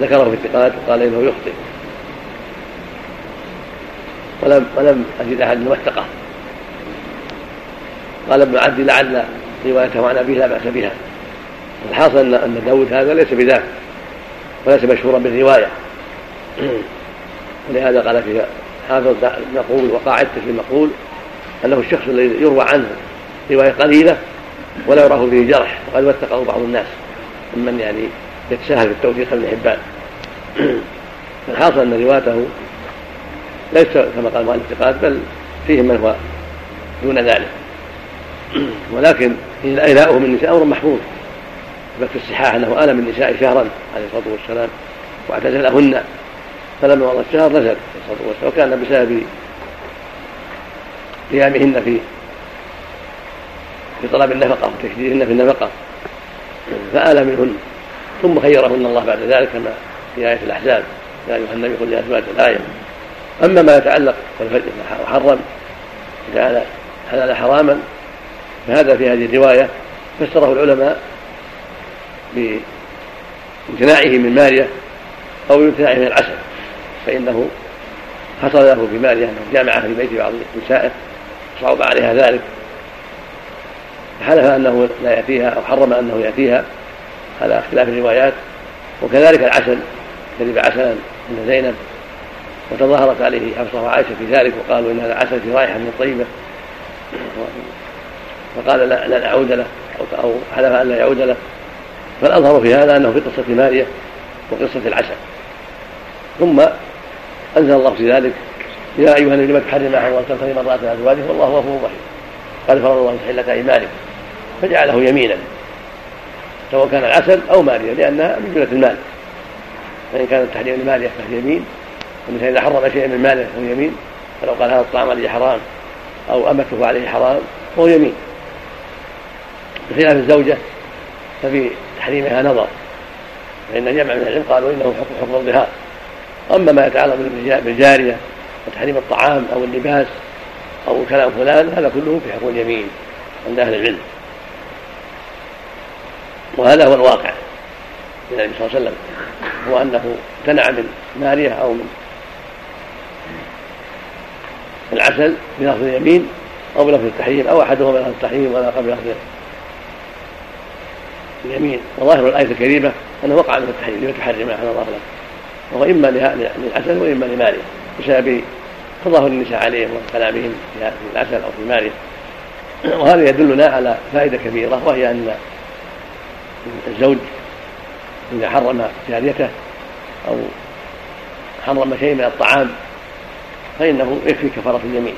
ذكره في الثقات وقال إنه يخطئ. ولم ولم أجد أحد وثقه قال ابن عبد لعل روايته عن أبيه لا بأس بها. الحاصل ان أن داود هذا ليس بذاك وليس مشهورا بالرواية. ولهذا قال في حافظ المقول وقاعدته في المقول أنه الشخص الذي يروى عنه رواية قليلة ولا يراه فيه جرح وقد وثقه بعض الناس ممن يعني يتساهل في التوثيق ابن حبان. الحاصل أن روايته ليس كما قال المؤلف بل فيه من هو دون ذلك. ولكن إيلاؤه من النساء أمر محفوظ. في الصحاح أنه آل من النساء شهرا عليه الصلاة والسلام واعتزلهن فلما مضى الشهر نزل عليه الصلاة والسلام وكان بسبب قيامهن في في طلب النفقة وتشديدهن في النفقة فآل منهن. ثم خيرهن الله بعد ذلك كما في آية الأحزاب. يا أيها النبي قل لأزواج الآية. أما ما يتعلق وحرم جعل حلال حراما فهذا في هذه الرواية فسره العلماء بامتناعه من مارية أو بامتناعه من العسل فإنه حصل له في مارية أنه جامع في بيت بعض نسائه صعب عليها ذلك. فحلف أنه لا يأتيها أو حرم أنه يأتيها على اختلاف الروايات وكذلك العسل كذب عسلا عند زينب وتظاهرت عليه حفصه وعائشه في ذلك وقالوا إن هذا عسل في رائحة من طيبة. فقال لا لن اعود له أو حلف أن لا يعود له. فالأظهر في هذا أنه في قصة ماريه وقصة العسل ثم أنزل الله في ذلك يا أيها النبي لم تحرم ما حرمت تبتغي مرات أزواجه؟ والله غفور رحيم. قال فرض الله تحله ايمانكم فجعله يمينا سواء كان العسل أو ماليه لأنها من جملة المال. فإن كان التحريم لماليه فهي يمين والانسان إذا حرم شيئا من ماله فهو يمين. فلو قال هذا الطعام عليه حرام أو أمته عليه حرام فهو يمين. بخلاف الزوجة ففي تحريمها نظر فإن جمع من العلم قالوا إنه حكم حكم الظهار. أما ما يتعلق بالجارية وتحريم الطعام أو اللباس أو كلام فلان هذا كله في حكم اليمين عند أهل العلم. وهذا هو الواقع النبي صلى الله عليه وسلم هو أنه امتنع من ماريه أو من العسل بلفظ اليمين أو بلفظ التحريم أو أحدهما بلفظ التحريم والاخر بلفظ اليمين. وظاهر الآية الكريمة أنه وقع من التحريم لما تحرم احسن الله لك وهو إما للعسل وإما لماريه بسبب تظاهر النساء عليهم وكلامهم في العسل أو في ماريه وهذا يدلنا على فائدة كبيرة وهي أن الزوج إذا حرم جاريته أو حرم شيء من الطعام فإنه يكفي كفارة اليمين.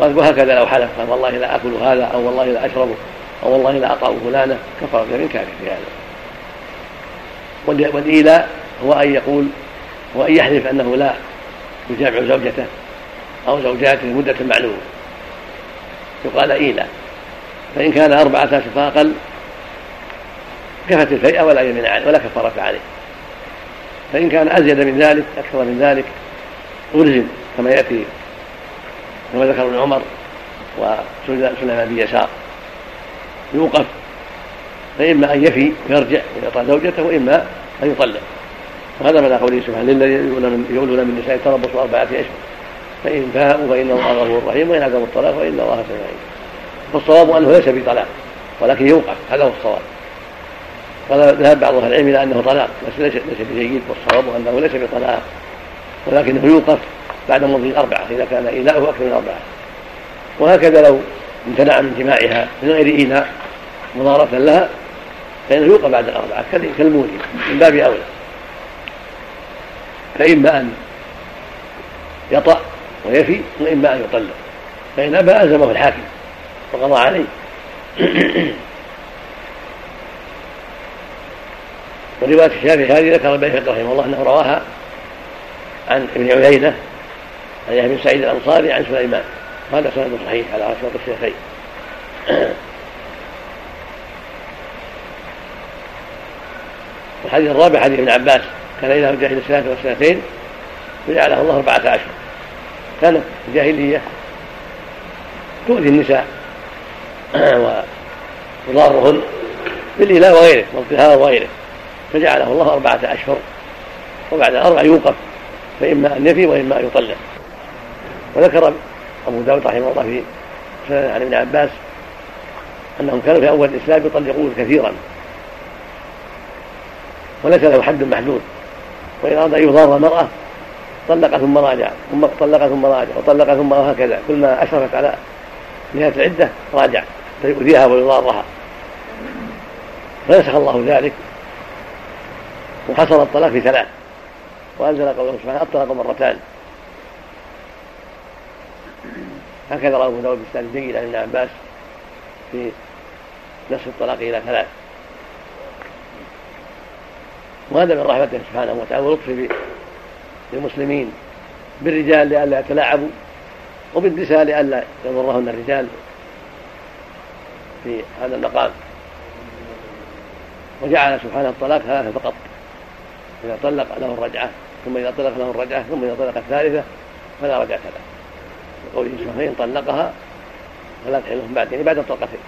وهكذا لو حلف قال والله لا آكل هذا أو والله لا أشربه أو والله لا أطأ فلانة كفارة اليمين كافية في هذا. والإيلاء هو أن يقول هو أن يحلف أنه لا يجامع زوجته أو زوجاته لمدة معلومة. يقال إيلاء فإن كان أربعة أشهر فأقل كفت الفيئة ولا يمين عليه ولا كفارة عليه. فإن كان أزيد من ذلك أكثر من ذلك ألزم كما يأتي كما ذكر ابن عمر وسليمان بن يسار. يوقف فإما أن يفي ويرجع ويعطى زوجته وإما أن يطلق. وهذا من قوله سبحانه للذين يقولون من النساء تربصوا أربعة أشهر. فإن فاءوا فإن الله غفور رحيم وإن عزموا الطلاق فإن الله سميع فالصواب أنه ليس بطلاق ولكن يوقف هذا هو الصواب. قال ذهب بعض أهل العلم إلى أنه طلاق بس ليس ليس بجيد والصواب أنه ليس بطلاق ولكنه يوقف بعد مضي الأربعة إذا كان ايلاؤه أكثر من أربعة. وهكذا لو امتنع من جماعها من غير ايلاء مضارة لها فإنه يوقف بعد الأربعة. كالمولي من باب أولى. فإما أن يطأ ويفي وإما أن يطلق. فإن أبى ألزمه الحاكم وقضى عليه. ورواية الشافعي هذه ذكر البيهقي رحمه الله أنه رواها عن ابن عيينة عن يحيى بن سعيد الأنصاري عن سليمان. هذا سند صحيح على شرط الشيخين الحديث الرابع حديث ابن عباس كان إذا جاهل السنة والسنتين وجعله الله أربعة أشهر كانت الجاهلية تؤذي النساء وتضارهن بالإله وغيره والظهار وغيره. فجعله الله أربعة أشهر وبعد الأربع يوقف فإما أن يفي وإما أن يطلق. وذكر أبو داود رحمه الله في سنة عن ابن عباس أنهم كانوا في أول الإسلام يطلقون كثيرا. وليس له حد محدود. وإن أراد أن يضار المرأة طلق ثم راجع ثم طلق ثم راجع وطلق ثم وهكذا كلما أشرفت على نهاية العدة راجع فيؤذيها ويضارها. فنسخ الله ذلك. وحصل الطلاق في ثلاث. وأنزل قوله سبحانه الطلاق مرتان. هكذا رواه أبو داود بإسناد جيد عن ابن عباس في نسخ الطلاق إلى ثلاث. وهذا من رحمته سبحانه وتعالى ولطفه للمسلمين بالرجال لئلا يتلاعبوا وبالنساء لئلا يضرهن الرجال في هذا المقام. وجعل سبحانه الطلاق ثلاثة فقط. إذا طلق له الرجعة ثم إذا طلق له الرجعة ثم إذا طلق الثالثة فلا رجعة له. لقوله سبحانه فإن طلقها فلا تحل بعد يعني بعد الطلقتين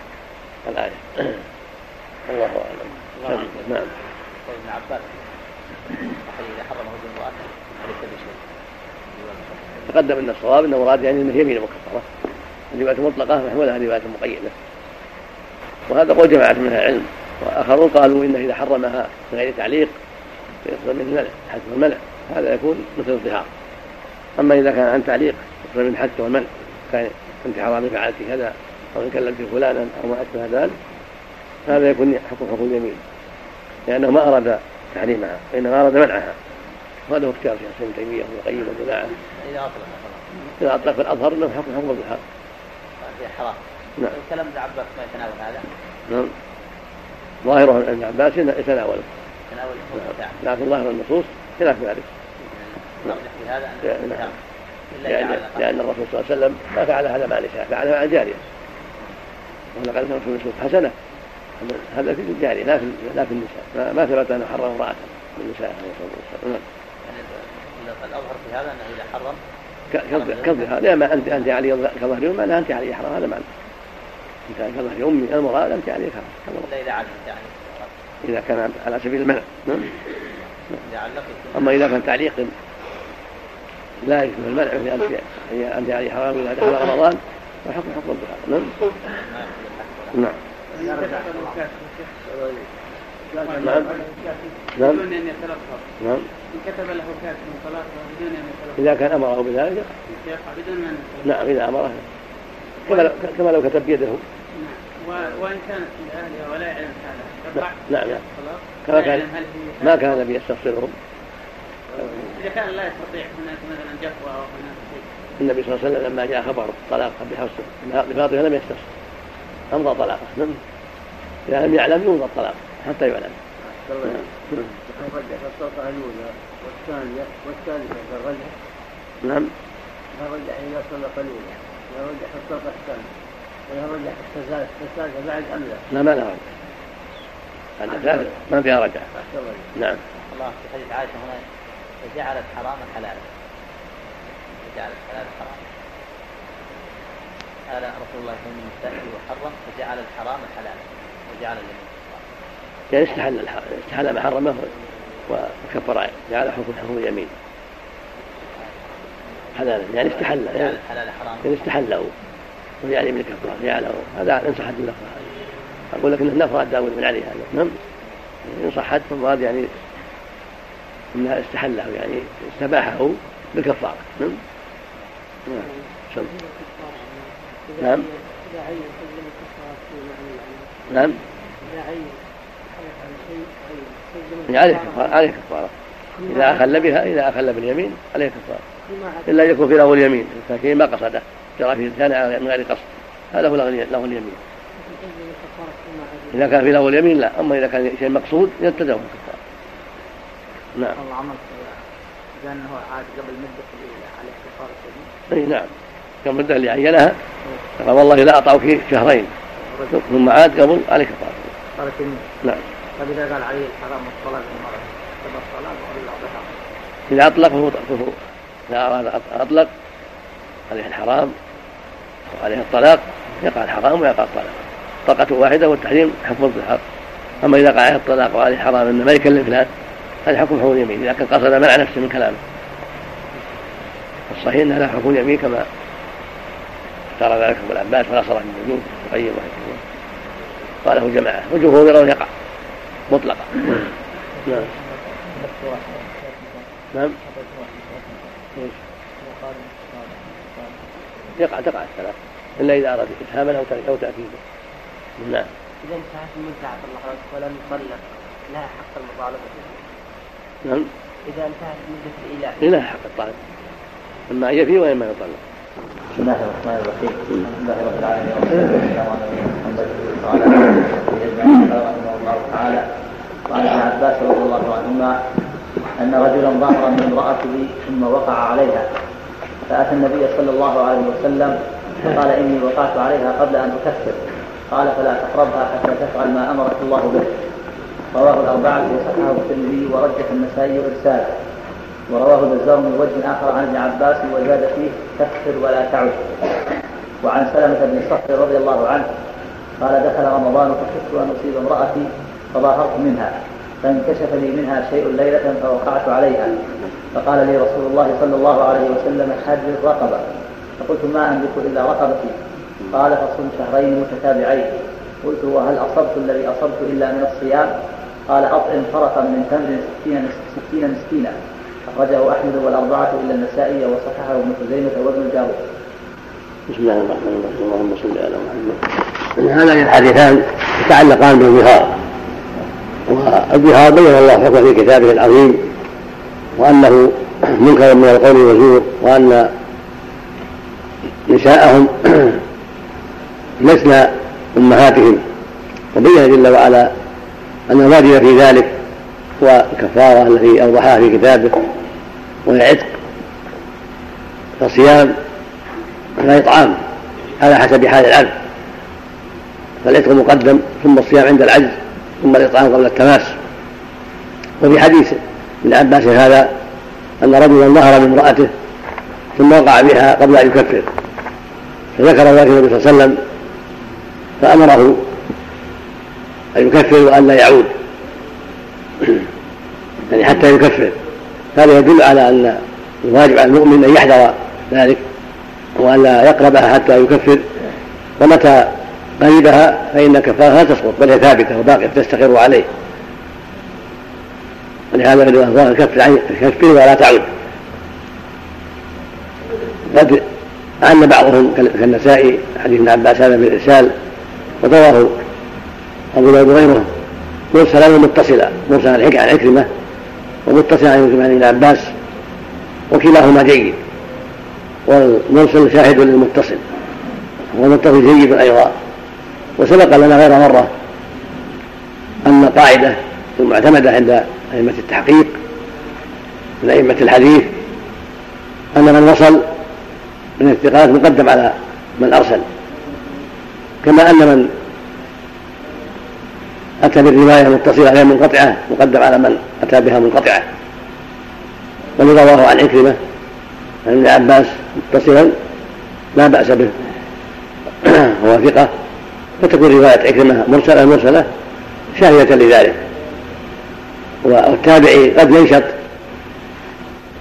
الآية. الله أعلم. نعم, نعم. ابن عباس إذا حرمه بشيء تقدم أن الصواب أنه مراد يعني أنه يمين مكفرة. الرواية مطلقه محمولها روايه مقيده وهذا قول جماعة من العلم. وآخرون قالوا إنه إذا حرمها من غير تعليق يصدر من المنع حث والمنع هذا يكون مثل الظهار. أما إذا كان عن تعليق يصدر من الحث والمنع كان انت حرام فعلت كذا أو ان كلمت فلانا أو ما أشبه ذلك هذا يكون حكم حكم اليمين. لأنه ما أراد تحريمها وإنما أراد منعها. وهذا هو اختيار شيخ ابن تيمية وابن القيم وجماعه إذا أطلق إذا أطلق فالاظهر إنه حكم حكم الظهار حرام. نعم. كلام ابن عباس ما يتناول هذا؟ نعم. ظاهره ابن عباس يتناوله. نعم. لكن ظاهر النصوص خلاف ذلك. نعم. هذا. نعم. لأن, لأن الرسول صلى الله عليه وسلم ما فعل هذا مع نساء فعل مع الجارية ولقد كان الرسول حسنة. هذا في الجارية لا في لا في النساء. ما ثبت أنه حرم امرأة من النساء عليه الصلاة والسلام. نعم. يعني الأظهر في هذا أنه إذا حرم كظهر. لا ما انت أنت علي كظهر امي لا أنت علي حرام هذا معنى أنت. كظهر امي المراد أنت علي حرام إذا علمت يعني إذا كان على سبيل المنع. نعم. أما إذا كان تعليق لا يشبه المنع هي انت علي حرام إذا دخل رمضان. فحكم حكم الظهر نعم. نعم. نعم. نعم. نعم. كتب له كاتب طلاق بدون أن إذا كان أمره بذلك. بدون أن نعم إذا أمره. كما لو, كتب بيده. وإن كانت لأهلها ولا يعلم هذا نعم نعم كما كان ما كان النبي يستفسرهم إذا كان لا يستطيع هناك مثلا جفوة أو هناك شيء. النبي صلى الله عليه وسلم لما جاء خبر الطلاق بحفص لفاطمة لم يستفسر أمضى طلاقه. نعم. إذا لم يعلم يمضى الطلاق حتى يعلم. نعم. الرجع الطلقة الأولى والثانية والثالثة الرجع. نعم. لا رجع إذا طلق الأولى لا رجع الطلقة الثانية. ولا رجع الثالثة بعد أم لا؟ لا ما لها رجع. ما فيها رجع. نعم. الله في حديث عائشة هنا. فجعلت حراما حلالا. فجعلت حلالا حراما. قال رسول الله صلى الله عليه وسلم وحرم فجعل الحرام حلالا. وجعل اليمين يعني استحل استحل ما حرمه وكفر جعل حكم حكم اليمين. حلالا. يعني استحل. يعني, يعني استحله وجعل من كفار. جعله هذا إن صحت اللفظه أقول لك انه نفر داود بن علي هذا. نعم؟ إن صحت فالمراد يعني إنها استحله يعني استباحه بالكفاره نعم؟ نعم. نعم. نعم. عليه كفارة عليه كفارة. إذا أخل بها إذا أخل باليمين عليه كفارة. إلا يكون في له اليمين كان ما قصده. جرى في لسانه من غير قصد. هذا هو له اليمين. إذا كان في له اليمين لا. أما إذا كان شيء مقصود يلتزم الكفارة نعم. الله عمل إذا أنه عاد قبل مدة عليه كفارة أي نعم. قبل المدة اللي عينها قال والله لا أطعك شهرين. ثم عاد قبل عليه كفارة نعم. طيب إذا قال عليه الحرام والصلاة المرأة. تبقى الصلاة ولا إذا أطلق فهو فهو إذا أراد أطلق عليه الحرام وعليه الطلاق يقع الحرام ويقع الطلاق. طلقة واحدة والتحريم حكم الظهار. أما إذا قع عليه الطلاق وعليه الحرام أنه ما يكلم فلان. هذا حكم اليمين إذا كان قصد منع نفسه من كلامه. الصحيح أنه لا حكم اليمين كما اختار ذلك ابو العباس ونصره بن الوجود وقيم قاله جماعة والجمهور يرون يقع مطلقا. نعم. نعم. يقع تقع الثلاث إلا إذا أراد افهاما أو أو تاكيدا. نعم. إذا انتهت المدة الله ولم يطلق لها حق المطالبه نعم. إذا انتهت مدة الايلاء لها حق الطالب أما ان يفي وإما يطلق. بسم الله الرحمن الرحيم. الحمد لله رب العالمين. والصلاة والسلام على محمد وعلى اله رحمه الله تعالى. وعن ابن عباس رضي الله عنهما. أن رجلا ظهر من امرأته ثم وقع عليها. فأتى النبي صلى الله عليه وسلم فقال إني وقعت عليها قبل أن أكفر. قال فلا تقربها حتى تفعل ما أمرك الله به. رواه الأربعة وصححه الترمذي ورجح النسائي إرساله. ورواه البزار من وجه آخر عن ابن عباس وزاد فيه تكفر ولا تعد وعن سلمة بن صخر رضي الله عنه قال دخل رمضان فخفت أن أصيب امرأتي فظاهرت منها فانكشف لي منها شيء ليلة فوقعت عليها. فقال لي رسول الله صلى الله عليه وسلم حرر رقبة فقلت ما أملك إلا رقبتي قال فصم شهرين متتابعين قلت وهل أصبت الذي أصبت إلا من الصيام؟ قال أطعم فرقا من تمر ستين, ستين مسكينا أخرجه أحمد والأربعة إلا النسائي وصححه ابن خزيمة وابن الجارود. بسم الله الرحمن الرحيم اللهم صل على محمد. هذان الحديثان يتعلقان بالظهار والظهار بين الله حكمه في كتابه العظيم وأنه منكر من القول والزور وأن نساءهم لسن أمهاتهم وبين جل وعلا أن الواجب في ذلك هو الكفارة التي أوضحها في كتابه وهي عتق فصيام على إطعام على حسب حال العبد. فالعتق مقدم ثم الصيام عند العجز ثم الإطعام قبل التماس. وفي حديث ابن عباس هذا أن رجلا ظهر من امرأته ثم وقع بها قبل أن يكفر فذكر ذلك النبي صلى الله عليه وسلم فأمره أن يكفر وأن لا يعود. يعني حتى يكفر. هذا يدل على أن الواجب على المؤمن أن يحذر ذلك وأن لا يقربها حتى يكفر. ومتى قريبها فإن كفارها تسقط بل هي ثابتة وباقية تستقر عليه. ولهذا في الرواية كفر ولا تعود. قد أن بعضهم كالنسائي حديث ابن عباس هذا بالإرسال ورواه أبو داود وغيره مرسلا ومتصلا مرسلا عن عكرمة ومتصلا عن ابن عباس. وكلاهما جيد. والمرسل شاهد للمتصل. والمتصل جيد أيضا. وسبق لنا غير مرة أن قاعدة المعتمده عند أئمة التحقيق من أئمة الحديث أن من وصل من الثقات مقدم على من أرسل. كما أن من أتى بالرواية المتصلة غير منقطعة مقدم على من أتى بها منقطعة. بل رواه عن عكرمة عن ابن عباس متصلا لا بأس به. هو ثقة. فتكون رواية عكرمة مرسلة مرسلة شاهدة لذلك. والتابعي قد ينشط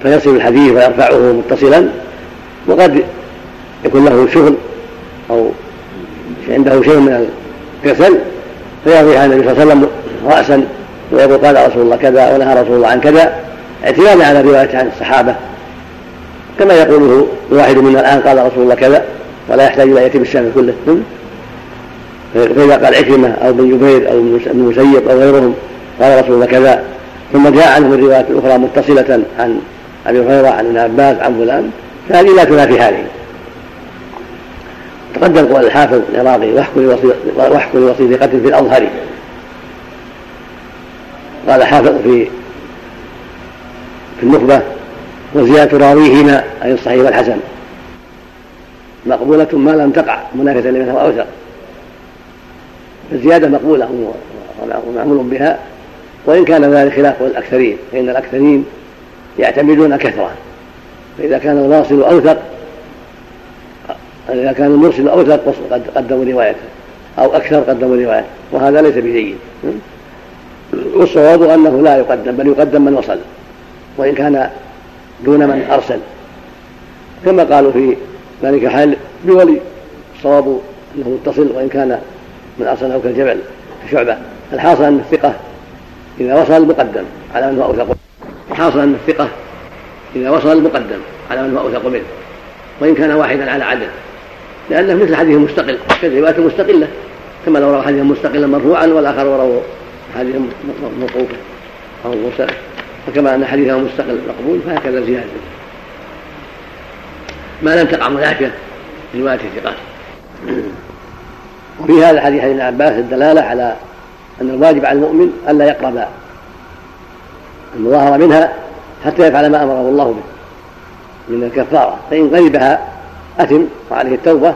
فيصل الحديث ويرفعه متصلا وقد يكون له شغل أو عنده شيء من الكسل. عن النبي صلى الله عليه وسلم راسا ويقول قال رسول الله كذا ونهى رسول الله عن كذا. اعتمادا على رواية عن الصحابة. كما يقوله الواحد منا الآن قال رسول الله كذا ولا يحتاج إلى يتم الشام كله. فإذا قال عكرمة أو ابن جبير أو ابن المسيب أو غيرهم قال رسول الله كذا. ثم جاء عنه من روايات أخرى متصلة عن أبي هريرة عن ابن عباس عن فلان. فهذه لا تنافي هذه. تقدم قول الحافظ العراقي واحكم لوصي ثقة في الأظهر. قال حافظ في في النخبة وزيادة راويهما أي الصحيح والحسن. مقبولة ما لم تقع منافسة لمن هو أوثق. الزيادة مقبولة ومعمول بها. وإن كان ذلك خلاف الأكثرين فإن الأكثرين يعتمدون كثرة. فإذا كان الواصل أوثق إذا كان المرسل أوثق قدموا روايته أو أكثر قدموا روايته وهذا ليس بجيد. والصواب أنه لا يقدم بل يقدم من وصل وإن كان دون من أرسل. كما قالوا في ذلك حال بولي الصواب أنه متصل وإن كان من أرسله كالجبل كشعبة. الحاصل أن الثقة إذا وصل مقدم على من هو أوثق. الحاصل أن الثقة إذا وصل مقدم على من هو أوثق منه. وإن كان واحدا على عدد. لأنه مثل حديث مستقل كالرواية مستقلة كما لو روى حديثا مستقلا مرفوعا والآخر روى حديثا موقوفا أو مرسلا فكما أن حديثه مستقل مقبول فهكذا زيادة. ما لم تقع مناكة رواية الثقات. وفي هذا حديث ابن عباس الدلالة على أن الواجب على المؤمن ألا يقرب المظاهرة منها حتى يفعل ما أمره الله به من الكفارة. فإن غلبها أثم وعليه التوبة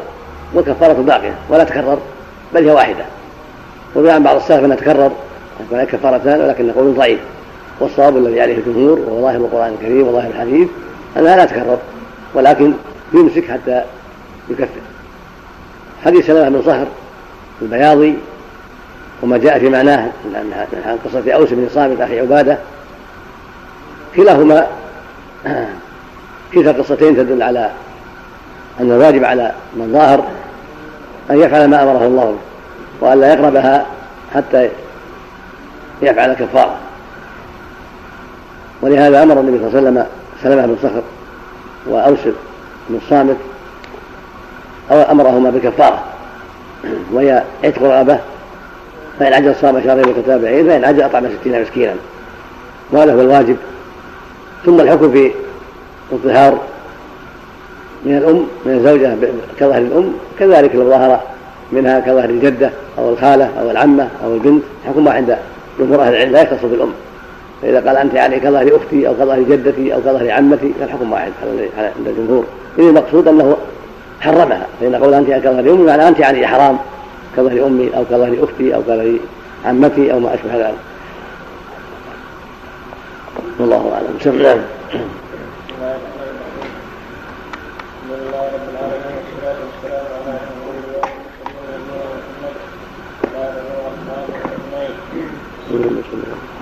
والكفارة باقية ولا تكرر بل هي واحدة. وروي عن بعض السلف أنها تكرر تكون كفارتان ولكن قول ضعيف. والصواب الذي عليه الجمهور وهو ظاهر القرآن الكريم وظاهر الحديث أنها لا تكرر ولكن يمسك حتى يكفر. حديث سلمة بن صهر البياضي وما جاء في معناه عن قصة أوس بن صامت أخي عبادة. كلاهما كلتا قصتين تدل على أن الواجب على من ظاهر أن يفعل ما أمره الله به وأن لا يقربها حتى يفعل كفارة ولهذا أمر النبي صلى الله عليه وسلم سلمة بن صخر وأوس بن الصامت أو أمرهما بكفارة وهي عتق رغبة فإن عجل صام شهرين متتابعين فإن عجل أطعم ستين مسكينا. وهذا هو الواجب. ثم الحكم في الظهار من الأم من الزوجة كظهر الأم كذلك لو ظهر منها كظهر الجدة أو الخالة أو العمة أو البنت حكم عند جمهور أهل العلم لا يختص بالأم. فإذا قال أنت يعني كظهر أختي أو كظهر جدتي أو كظهر عمتي فالحكم واحد عند الجمهور. إذا المقصود أنه حرمها فإن قول أنت كظهر أمي معنى أنت يعني حرام كظهر أمي أو كظهر أختي أو كظهر عمتي أو ما أشبه ذلك. والله أعلم. سمعنا قال